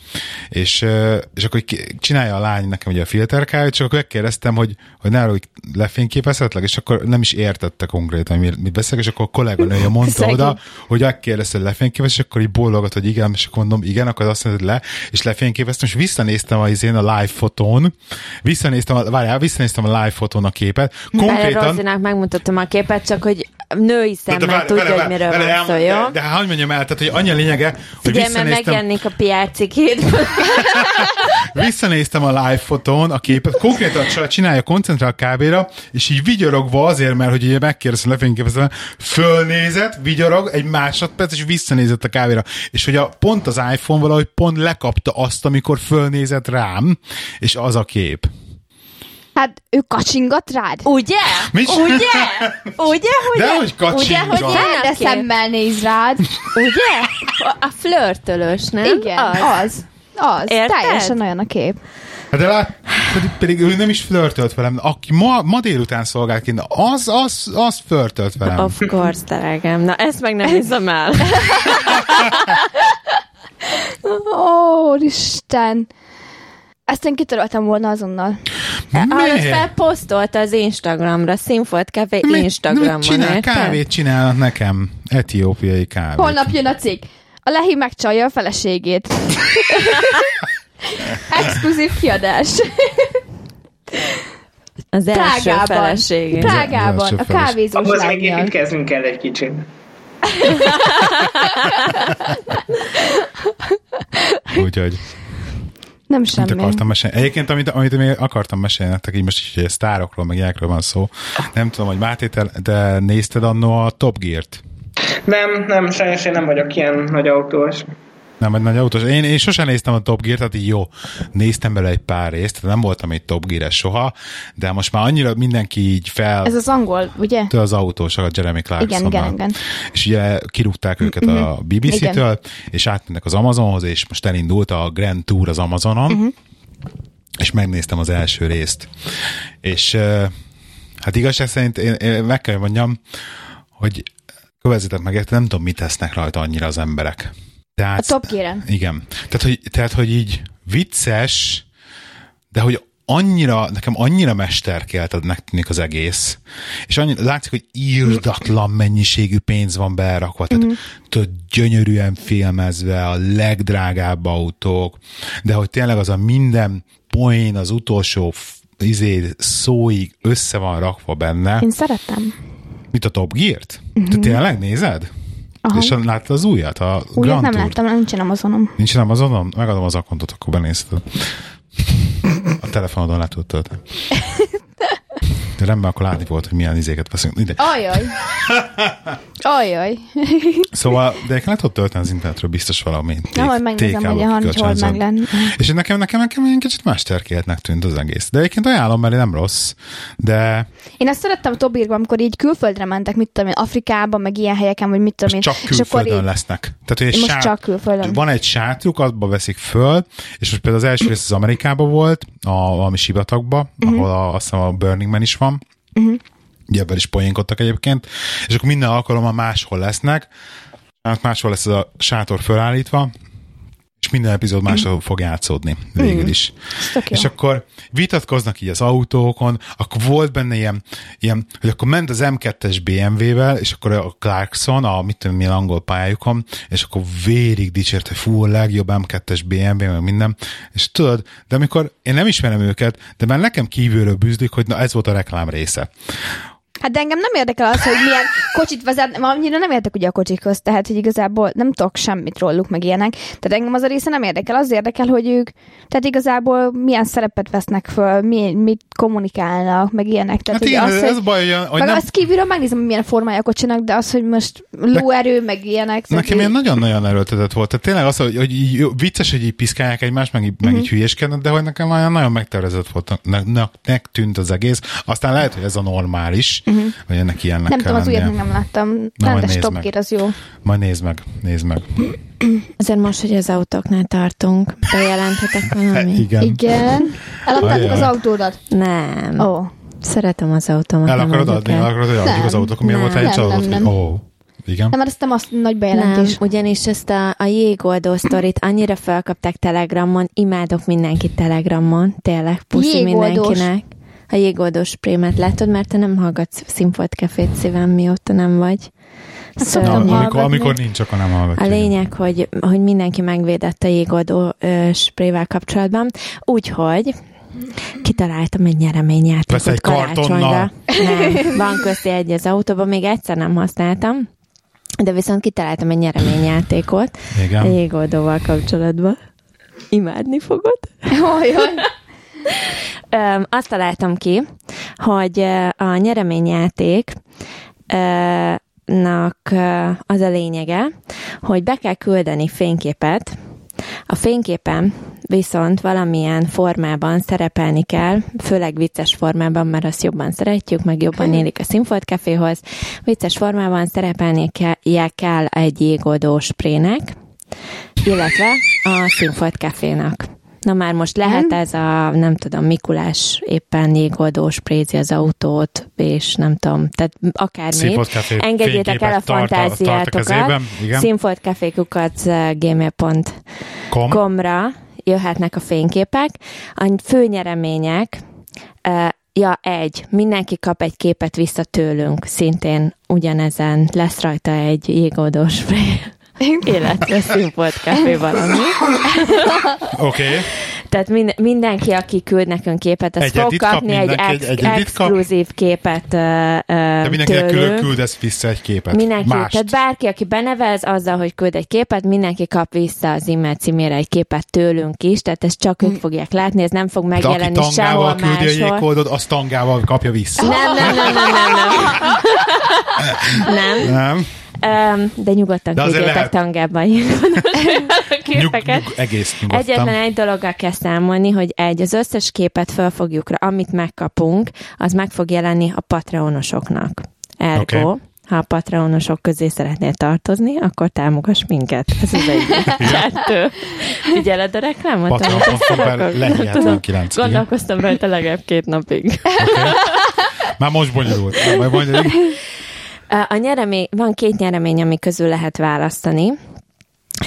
és, és akkor csinálja a lány nekem ugye a filter kávét, csak akkor megkérdeztem, hogy, hogy ne hogy lefényképezhetlek, és akkor nem is értette konkrétan, hogy mit beszélek, és akkor a kolléganője mondta oda, hogy megkérdezte, hogy lefényképez, és akkor így bólogat, hogy igen, és akkor mondom, igen, akkor azt mondod le, és lefényképeztem, és visszanéztem az én a live fotón, visszanéztem, a, várjál, visszanéztem a live fotón a képet, konkrétan, Rozinak megmutattam a képet, csak hogy női szemmel várj, tudja, várj, hogy miről várj, van szó, jó? De, de hát, hogy mondjam el, tehát, hogy annyi a lényege, hogy Figyelj, visszanéztem, megjelenik a PR cikkét. visszanéztem a live fotón a képet, konkrétan a csinálja koncentrál kávéra, és így vigyorogva azért, mert hogy ugye megkérdeztem, lefényképeztem, fölnézett, vigyorog egy másodperc, és visszanézett a kávéra. És hogy a, pont az iPhone valahogy pont lekapta azt, amikor fölnézett rám, és az a kép. Hát ő kacsingat rád? Ugye? Mit? Ugye? Ugye, hogy De hogy Ugye, kacsingat. hogy ilyen De szemmel néz rád. Ugye? A- A flörtölös, nem? Igen, Az. az. Az. Érted? Teljesen olyan a kép. Hát de lát, pedig, pedig ő nem is flörtölt velem. Aki ma, ma délután szolgált ki, az, az, az flörtölt velem. Of course, drágám. Na, ezt meg nem hiszem el. Ó, Isten. Ezt én kitöröltem volna azonnal. Miért? felposztolta az Instagramra, Színfolt Café Mi- Instagramon, csinál, érted? kávét csinálnak nekem. Etiópiai kávét. Holnap jön a cikk. A Lehi megcsalja a feleségét. Exkluzív kiadás. Az első Prágában. feleségé. Prágában, a kávézós Ahhoz még építkeznünk kell egy kicsit. Úgyhogy Nem mit semmi. akartam mesélni. Egyébként, amit, amit még akartam mesélni nektek, így most is, hogy sztárokról, meg ilyenekről van szó. Nem tudom, hogy Máté, te, de nézted annó a Top Gear-t? Nem, nem, sajnos én nem vagyok ilyen nagy autós. Nem, egy nagy autós. Én, én sosem néztem a Top Gear, tehát így jó, néztem bele egy pár részt, nem voltam egy Top gear soha, de most már annyira mindenki így fel... Ez az angol, ugye? Ő az autós, a Jeremy clarkson Igen, igen, igen. És ugye kirúgták őket a BBC-től, és átmennek az Amazonhoz, és most elindult a Grand Tour az Amazonon, uh-huh. és megnéztem az első részt. És hát igazság szerint én, én meg kell mondjam, hogy kövezzetek meg, nem tudom, mit tesznek rajta annyira az emberek. Tehát, A Top Gear-en. Igen. Tehát hogy, tehát, hogy így vicces, de hogy annyira, nekem annyira mesterkeltednek tűnik az egész, és annyira, látszik, hogy írdatlan mennyiségű pénz van berakva, tehát uh-huh. tudod, gyönyörűen filmezve, a legdrágább autók, de hogy tényleg az a minden poén az utolsó izé, szóig össze van rakva benne. Én szeretem. Mit a Top Gear-t? Uh-huh. Te tényleg nézed? Aha. És láttad az újat? A Újat Grand nem Tour-t? láttam, nincsen Amazonom. Nincs nem azonon? Megadom az akontot, akkor benézted. A telefonodon le tölteni. De rendben, akkor látni volt, hogy milyen izéket veszünk. Ide. Ajaj. Ajaj. Szóval, de nekem le tudod tölteni az internetről biztos valami. Na, majd megnézem, hogy a Hancs hol meg lenni. És nekem, nekem, nekem egy kicsit mesterkéltnek tűnt az egész. De egyébként ajánlom, mert nem rossz. De Én ezt szerettem a Tobirban, amikor így külföldre mentek, mit tudom én, Afrikában, meg ilyen helyeken, vagy mit tudom én. csak és akkor külföldön így, lesznek. Tehát, hogy egy Most csak külföldön. Van egy sátruk, abba veszik föl, és most például az első rész az Amerikában volt, a valami sivatagba, uh-huh. ahol a, azt hiszem a Burning Man is van. Uh-huh. Ugye ebben is poénkodtak egyébként. És akkor minden alkalommal máshol lesznek. Hát máshol lesz ez a sátor fölállítva, és minden epizód máshol fog játszódni végül is. tök jó. És akkor vitatkoznak így az autókon, akkor volt benne ilyen, ilyen hogy akkor ment az M2-es BMW-vel, és akkor a Clarkson, a mit tudom, milyen angol pályájukon, és akkor vérig dicsért, hogy fú, a legjobb M2-es BMW, meg minden, és tudod, de amikor én nem ismerem őket, de már nekem kívülről bűzlik, hogy na ez volt a reklám része. Hát de engem nem érdekel az, hogy milyen kocsit vezet, annyira nem értek ugye a kocsikhoz, tehát hogy igazából nem tudok semmit róluk, meg ilyenek. Tehát engem az a része nem érdekel, az érdekel, hogy ők, tehát igazából milyen szerepet vesznek föl, mi, mit kommunikálnak, meg ilyenek. Tehát, Hát hogy igen, az, ez hogy, baj, hogy meg nem, azt kívülről megnézem, hogy milyen formája a kocsinak, de az, hogy most lóerő, meg ilyenek. tehát Nekem ilyen nagyon-nagyon erőltetett volt. Tehát tényleg az, hogy, hogy így vicces, hogy így piszkálják egymást, meg, meg Mhm. így hülyéskednek, de hogy nekem olyan nagyon megtervezett volt, ne, ne, ne, tűnt az egész. Aztán lehet, hogy ez a normális, vagy ennek ilyennek nem kell tudom, az újat nem láttam. Na, majd Rendes nézd Top meg. Gear, az jó. Majd nézd meg, nézd meg. Azért most, hogy az autóknál tartunk, bejelenthetek valami? Igen. Igen. Eladtátok az autódat? Nem. Ó. Oh. Szeretem az autómat. El nem akarod adni? El akarod, hogy adjuk Nem. az autók, Nem. volt egy Nem, csalódott? nem, nem. Ó, igen. Nem, mert ezt nem azt nagy Nem, bejelentés. ugyanis ezt a, a jégoldó sztorit annyira felkapták Telegramon, imádok mindenkit Telegramon, tényleg, puszi Jégoldós. mindenkinek. A jégoldós prémet látod, mert te nem hallgatsz Színfolt Cafét szívem, mióta nem vagy. Hát Szörnyű. Na, amikor, hallgatni. amikor nincs, akkor nem hallgatja. A lényeg, hogy, hogy mindenki megvédett a jégoldó sprével kapcsolatban, úgyhogy kitaláltam egy Vesz nyereményjátékot egy kartonnal. karácsonyra. Nem, van közti egy az autóban, még egyszer nem használtam, de viszont kitaláltam egy nyereményjátékot a Igen. jégoldóval kapcsolatban. Imádni fogod? Ojaj. Azt találtam ki, hogy a nyereményjáték nak az a lényege, hogy be kell küldeni fényképet, a fényképen viszont valamilyen formában szerepelni kell, főleg vicces formában, mert azt jobban szeretjük, meg jobban élik a Színfolt Caféhoz. Vicces formában szerepelni ke- kell egy jégoldó sprének, illetve a Színfolt Cafénak. Na már most lehet ez a, nem tudom, Mikulás éppen jégoldó sprézi az autót, és nem tudom, tehát akármi. Színfolt Café Engedjétek el a fantáziátokat. kezében, igen. Színfoltcafékukat eh, gmail.com Kom. ra jöhetnek a fényképek. A fő nyeremények, eh, ja, egy, mindenki kap egy képet vissza tőlünk, szintén ugyanezen lesz rajta egy jégoldó spray, illetve színfolt café valami. Oké. Okay. Tehát mind, mindenki, aki küld nekünk képet, az fog kap kapni egy, mindenki, ex, egy egyedit kap? exkluzív képet uh, De mindenkinek külön tőlünk. küldesz vissza egy képet. Mindenki, Mást. tehát bárki, aki benevez azzal, hogy küld egy képet, mindenki kap vissza az e-mail címére egy képet tőlünk is, tehát ezt csak ők fogják látni, ez nem fog De aki megjelenni sehol tangával küldi a máshol. jéghódot, az tangával kapja vissza. Nem, nem, nem, nem, nem, nem. nem. Nem? Um, de nyugodtan De azért küldjétek lehet. tangában a Nyug, képeket. nyug, egész nyugodtan. Egyetlen egy dologgal kell számolni, hogy egy, az összes képet fel fogjuk, rá, amit megkapunk, az meg fog jelenni a patreonosoknak. Ergo, okay. ha a patreonosok közé szeretnél tartozni, akkor támogass minket. Ez az egyik. Kettő. Figyeled a reklámot? Patreon.com per összerakok? Lehi Nem tudom. 79, igen. Gondolkoztam rajta legalább két napig. Okay. Már most bonyolult. Majd bonyolult. A nyeremény, van két nyeremény, ami közül lehet választani.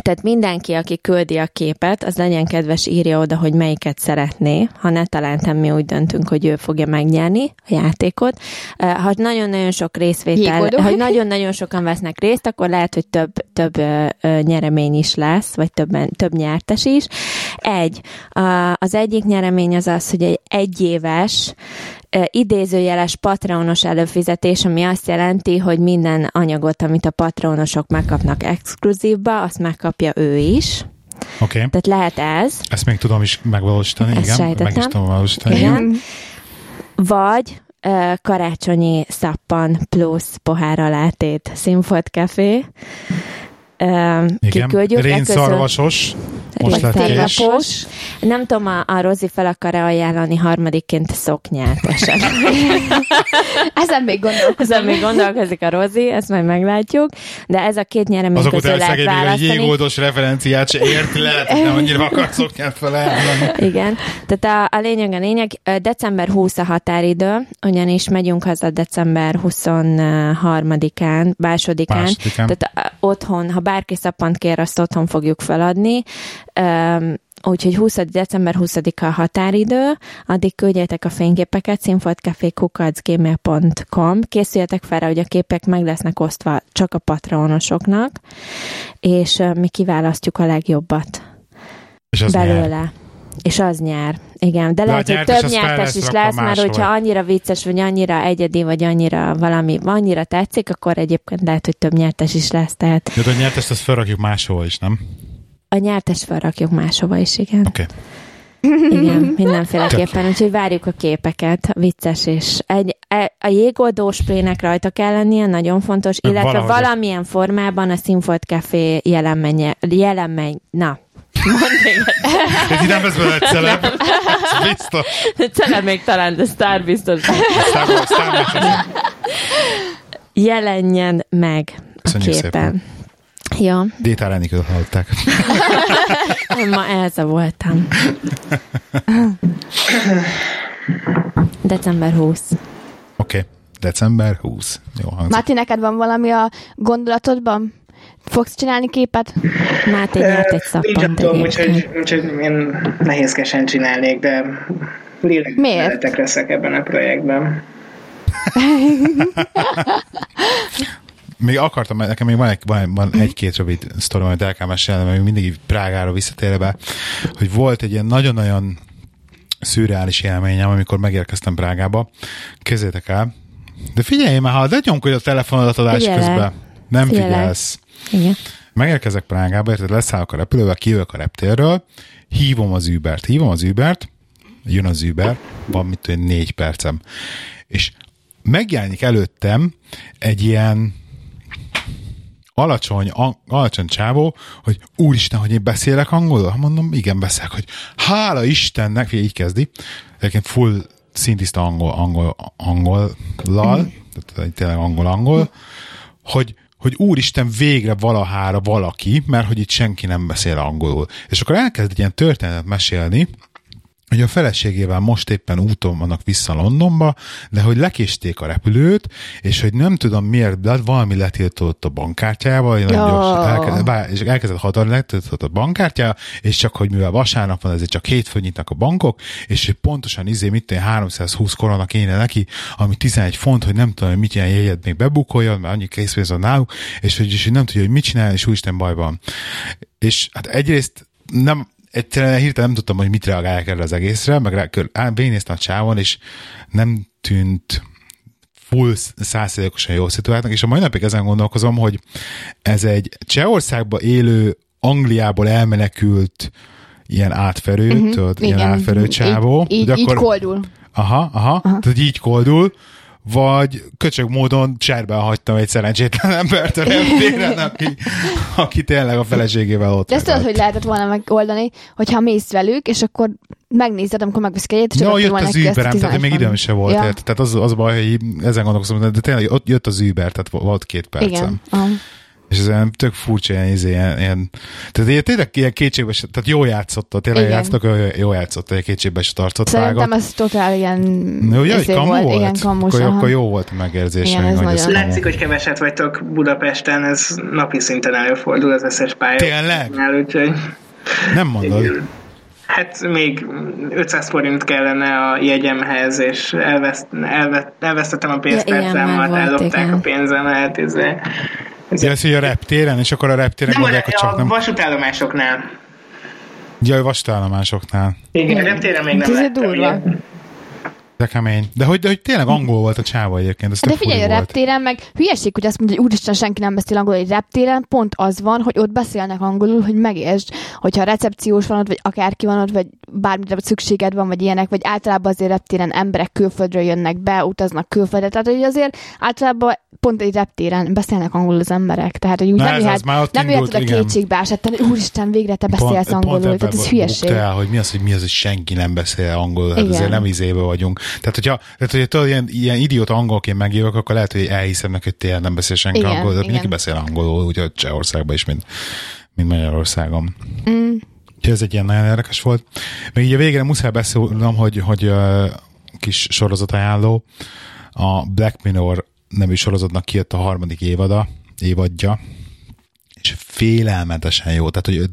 Tehát mindenki, aki küldi a képet, az legyen kedves, írja oda, hogy melyiket szeretné. Ha ne talántem, mi úgy döntünk, hogy ő fogja megnyerni a játékot. Ha nagyon-nagyon sok részvétel, Jégoldó. ha nagyon-nagyon sokan vesznek részt, akkor lehet, hogy több, több nyeremény is lesz, vagy többen, több nyertes is. Egy. Az egyik nyeremény az az, hogy egy egyéves idézőjeles patreonos előfizetés, ami azt jelenti, hogy minden anyagot, amit a patreonosok megkapnak exkluzívba, azt megkapja ő is. Oké. Okay. Tehát lehet ez, Ezt még tudom is megvalósítani, Ezt igen. sejtettem. Meg is tudom valósítani. Igen. vagy ö, karácsonyi szappan plusz pohár alátét színfolt café. Kiküldjük. Rénszarvasos. Most lett kés. Nem tudom, a, a Rozi fel akar-e ajánlani harmadikként szoknyát esetleg. Ezen még gondolkozom. Ezen még gondolkozik a Rozi, ezt majd meglátjuk, de ez a két nyeremény Azok közül után lehet választani. jégoldos referenciát se érti, lehet, hogy nem annyira akar szoknyát felajánlani. Igen, tehát a, a lényeg a lényeg, december 20 a határidő, ugyanis megyünk haza december 23-án, másodikán, Másodikán. tehát a, otthon, ha bárki szappant kér, azt otthon fogjuk feladni. Úgyhogy 20. december 20-a a határidő, addig küldjétek a fényképeket színfoltcafé.gmail.com készüljetek fel, hogy a képek meg lesznek osztva csak a patronosoknak, és mi kiválasztjuk a legjobbat És az belőle. nyer. És az nyer. Igen, de, De lehet, hogy több nyertes is lesz, mert máshol. hogyha annyira vicces, vagy annyira egyedi, vagy annyira valami, annyira tetszik, akkor egyébként lehet, hogy több nyertes is lesz. Tehát De a nyertest azt felrakjuk máshol is, nem? a nyertes felrakjuk máshova is, igen. Oké. Igen, mindenféleképpen. Úgyhogy várjuk a képeket, vicces és egy, e- a jégoldó sprének rajta kell lennie, nagyon fontos, illetve valahogy. valamilyen formában a Színfolt Café jelenmenye, jelenmenj, na, mondd még Ez így nem vesz bele egy celeb. Ez Biztos. egyszer, még talán, de sztár biztos. Sztár- sztár- Jelenjen meg a Köszönjük képen. Ja, Détár Enikőt hallották. ma Elza voltam. December 20. Oké. Okay. December 20. Jó hangzik. Máté, neked van valami a gondolatodban? Fogsz csinálni képet? Máté nyert egy szappant atom, egyébként. úgyhogy, úgyhogy én nehézkesen csinálnék, de lélek Miért? mellettek leszek ebben a projektben. Még akartam, nekem még van, egy, van, van egy-két rövid sztorom, amit el kell mesélni, mert még mindig így Prágára visszatérve, hogy volt egy ilyen nagyon-nagyon szürreális élményem, amikor megérkeztem Prágába. Kezdjétek el. De figyelj már, ha de nyomkodj a telefonodat adás Figyelek. közben. Nem Figyelek. figyelsz. Igen. Megérkezek Prágába, érted, leszállok a repülővel, kijövök a reptérről, hívom az Ubert, hívom az Ubert, jön az Uber, van mit tudom, négy percem. És megjelenik előttem egy ilyen alacsony, alacsony csávó, hogy úristen, hogy én beszélek angolul? Mondom, igen, beszélek, hogy hála Istennek, figyelj, így kezdi, egyébként full szintiszta angol, angol, angollal, tehát tényleg angol-angol, hogy, hogy úristen végre valahára valaki, mert hogy itt senki nem beszél angolul. És akkor elkezd egy ilyen történetet mesélni, hogy a feleségével most éppen úton vannak vissza Londonba, de hogy lekésték a repülőt, és hogy nem tudom miért, de valami letiltott a bankkártyával, Ja. gyorsan elkezd, bár, és elkezdett hatalni, letiltott a bankkártyája, és csak, hogy mivel vasárnap van, ezért csak hétfőn nyitnak a bankok, és hogy pontosan izé, mit tenni, 320 korona kéne neki, ami 11 font, hogy nem tudom, hogy mit ilyen jegyet még bebukoljon, mert annyi készpénz van náluk, és hogy, és hogy nem tudja, hogy mit csinál, és úristen baj van. És hát egyrészt nem, egyszerűen hirtelen nem tudtam, hogy mit reagálják erre az egészre, meg rá, á, végignéztem a csávon, és nem tűnt full százszerzékosan jó szituáltnak, és a mai napig ezen gondolkozom, hogy ez egy Csehországba élő, Angliából elmenekült ilyen átferő, uh-huh, tudod, ilyen átferő csávó. Így, így, így koldul. Aha, aha, aha. tehát így koldul, vagy köcsög módon cserben hagytam egy szerencsétlen embert a reptéren, aki, aki tényleg a feleségével ott De ezt tudod, hogy lehetett volna megoldani, hogyha mész velük, és akkor megnézed, amikor megveszik egyet, és akkor jött van az Uberem, tehát én még 11 időm se volt, Ja. tehát az, az baj, hogy ezen gondolkozom, de tényleg ott jött az Uber, tehát volt két percem. Igen. Aha. És ez olyan tök furcsa, ilyen, izé, ilyen, ilyen tehát ilyen, tényleg ilyen kétségbe se, tehát jól játszott, tényleg Igen. játszottak, jól, játszott, egy kétségbe se tartott Szerintem vágott. ez totál ilyen ugye, hogy izé kamu volt? Igen, kamus. akkor, aha. akkor jó volt a megérzés. Igen, meg, ez hogy kamu. Látszik, hogy keveset vagytok Budapesten, ez napi szinten előfordul az összes pálya. Tényleg? Úgyhogy, Nem mondod. Hát még 500 forint kellene a jegyemhez, és elveszt, elvett, elvesztettem a Ja, ilyen pénztárcámat, volt, ellopták igen. a pénzemet. Ez, ez Ja, ez, hogy a reptéren, és akkor a reptéren nem a, gondolják, hogy csak a nem. vasútállomásoknál. Ja, a vasútállomásoknál. Igen, a reptéren még nem Ez durva. ilyet. De kemény. De hogy, de hogy tényleg angol volt a csáva egyébként, ez De figyelj, a reptéren meg hülyeség, hogy azt mondja, hogy úristen, senki nem beszél angolul, egy reptéren pont az van, hogy ott beszélnek angolul, hogy megértsd, hogyha recepciós van ott, vagy akárki van ott, vagy bármire szükséged van, vagy ilyenek, vagy általában azért reptéren emberek külföldről jönnek be, utaznak külföldre, tehát hogy azért általában pont egy reptéren beszélnek angolul az emberek, tehát hogy úgy Na nem jöhet, ott nem jöhet a igen. kétségbe esetten, hogy úristen, végre te beszélsz pont, angolul, pont tehát ez hülyeség. buktál, hogy mi az, hogy mi az, hogy senki nem beszél angolul, hát azért nem izébe vagyunk. Tehát, hogyha, tehát, hogyha tudod, ilyen, ilyen idióta angolként megjövök, akkor lehet, hogy elhiszem neki, hogy tényleg nem beszél senki Igen, angolul, de mindenki beszél angolul, úgyhogy Csehországban is, mint, mint Magyarországon. Mm. Úgyhogy ez egy ilyen nagyon érdekes volt. Még így a végére muszáj beszélnem, hogy, hogy uh, kis sorozatajánló, a Black Mirror nevű sorozatnak kijött a harmadik évada, évadja, és félelmetesen jó. Tehát, hogy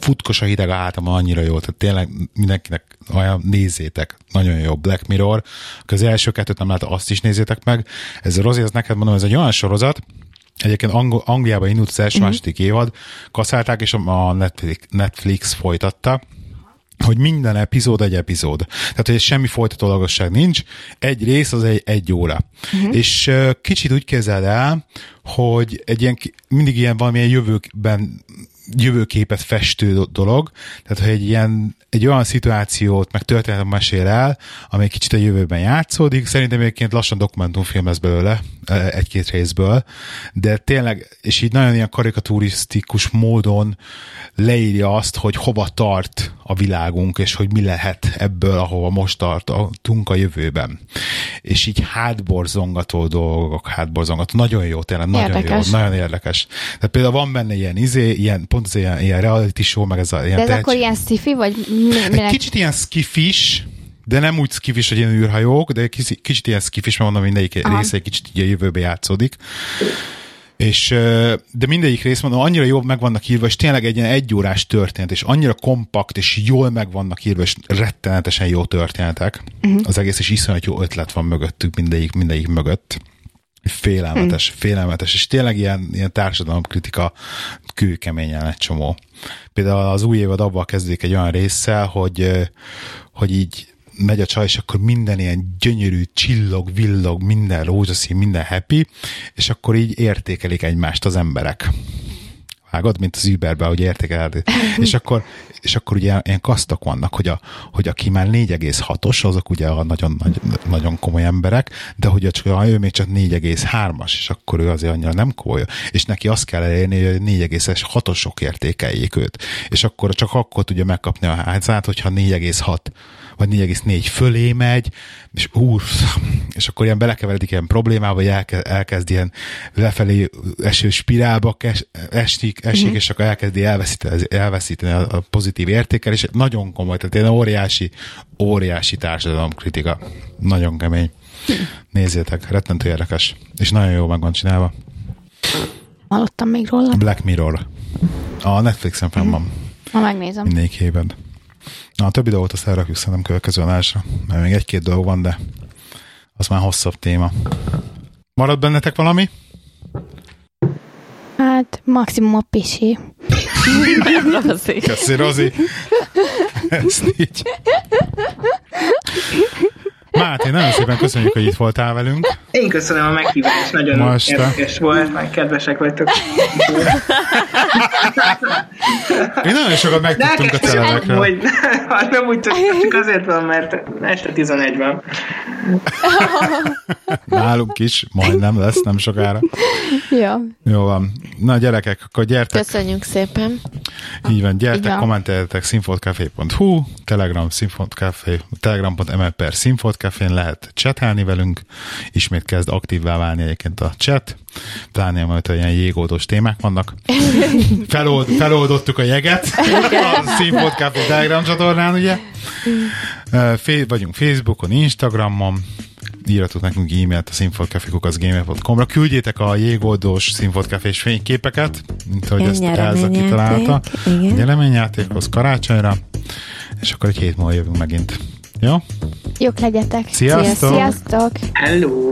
futkos a hideg a annyira jó, tehát tényleg mindenkinek olyan nézzétek, nagyon jó Black Mirror, az első kettőt nem lehet, azt is nézzétek meg. Ez a Rozi, ez neked mondom, ez egy olyan sorozat, Egyébként Ang- Angliában indult az első uh-huh. második évad, kaszálták, és a Netflix, Netflix folytatta hogy minden epizód egy epizód. Tehát, hogy semmi folytatólagosság nincs, egy rész az egy, egy óra. Uh-huh. És uh, kicsit úgy kezel el, hogy egy ilyen, mindig ilyen valamilyen jövőben jövőképet festő dolog, tehát hogy egy ilyen egy olyan szituációt, meg történetet mesél el, amely kicsit a jövőben játszódik. Szerintem egyébként lassan dokumentumfilm lesz belőle, egy-két részből, de tényleg, és így nagyon ilyen karikaturisztikus módon leírja azt, hogy hova tart a világunk, és hogy mi lehet ebből, ahova most tartunk a jövőben. És így hátborzongató dolgok, hátborzongató. Nagyon jó, tényleg, nagyon érdekes. jó, nagyon érdekes. Tehát például van benne ilyen izé, ilyen, pont az ilyen, ilyen reality show, meg ez a ilyen De ez tehetség. akkor ilyen sci vagy Minek? Egy kicsit ilyen skifis, de nem úgy skifis, hogy ilyen űrhajók, de kicsit, kicsit ilyen skifis, mert mondom, mindegyik Aha. része egy kicsit így a jövőbe játszódik. És, de mindegyik rész, mondom, annyira jól meg vannak írva, és tényleg egy ilyen egyórás történet, és annyira kompakt, és jól meg vannak írva, és rettenetesen jó történetek. Uh-huh. Az egész, és iszonyat jó ötlet van mögöttük, mindegyik, mindegyik mögött. Félelmetes, hmm. félelmetes, és tényleg ilyen, ilyen társadalomkritika kőkeményen egy csomó. Például az új évad abban kezdik egy olyan résszel, hogy, hogy így megy a csaj, és akkor minden ilyen gyönyörű, csillog, villog, minden rózsaszín, minden happy, és akkor így értékelik egymást az emberek vágod, mint az Uberbe, hogy értékeled. és akkor, és akkor ugye ilyen kasztok vannak, hogy, a, hogy aki már 4,6-os, azok ugye a nagyon, nagy, nagyon komoly emberek, de hogy csak, ő még csak 4,3-as, és akkor ő azért annyira nem komoly. És neki azt kell elérni, hogy 4,6-osok értékeljék őt. És akkor csak akkor tudja megkapni a házát, hogyha 4,6 vagy 4,4 fölé megy, és úr, és akkor ilyen belekeveredik ilyen problémába, vagy elkezd, elkezd ilyen lefelé eső spirálba kes, esik, esik uh-huh. és akkor elkezdi elveszíteni, elveszíteni a pozitív értékelés. Nagyon komoly, tehát ilyen óriási, óriási társadalomkritika. Nagyon kemény. Nézzétek, rettentő érdekes. És nagyon jó meg van csinálva. Hallottam még róla. Black Mirror. A Netflixen fenn van. Ma megnézem. Mindegyik évben. Na, a többi dolgot azt elrakjuk szerintem következő adásra, mert még egy-két dolog van, de az már hosszabb téma. Marad bennetek valami? Hát maximum a pisi. Köszi, Rozi. Ezt így. Máté, nagyon szépen köszönjük, hogy itt voltál velünk. Én köszönöm a meghívást, nagyon Most érdekes volt, meg kedvesek vagytok. Mi nagyon sokat megtudtunk a celebekről. Hogy, hát nem úgy csak azért van, mert este 11 van. Nálunk is, majdnem lesz, nem sokára. Ja. Jó van. Na gyerekek, akkor gyertek. Köszönjük szépen. Így van, gyertek, kommenteljetek színfoltcafé.hu, telegram színfoltcafé, telegram.ml per színfoltcafén lehet csetelni velünk, ismét kezd aktívvá válni egyébként a chat, pláne majd ilyen jégódós témák vannak. Felold, feloldottuk a jeget a színfoltcafé telegram csatornán, ugye? Fé, vagyunk Facebookon, Instagramon, írjatok nekünk e-mailt a színfoltcafé.gmail.com-ra, küldjétek a jégoldós színfoltcafés fényképeket, mint ahogy ezt Elza kitalálta. Igen. Nyereményjátékhoz karácsonyra, és akkor egy hét múlva jövünk megint. Jó? Jók legyetek. Sziasztok! Sziasztok! Hello!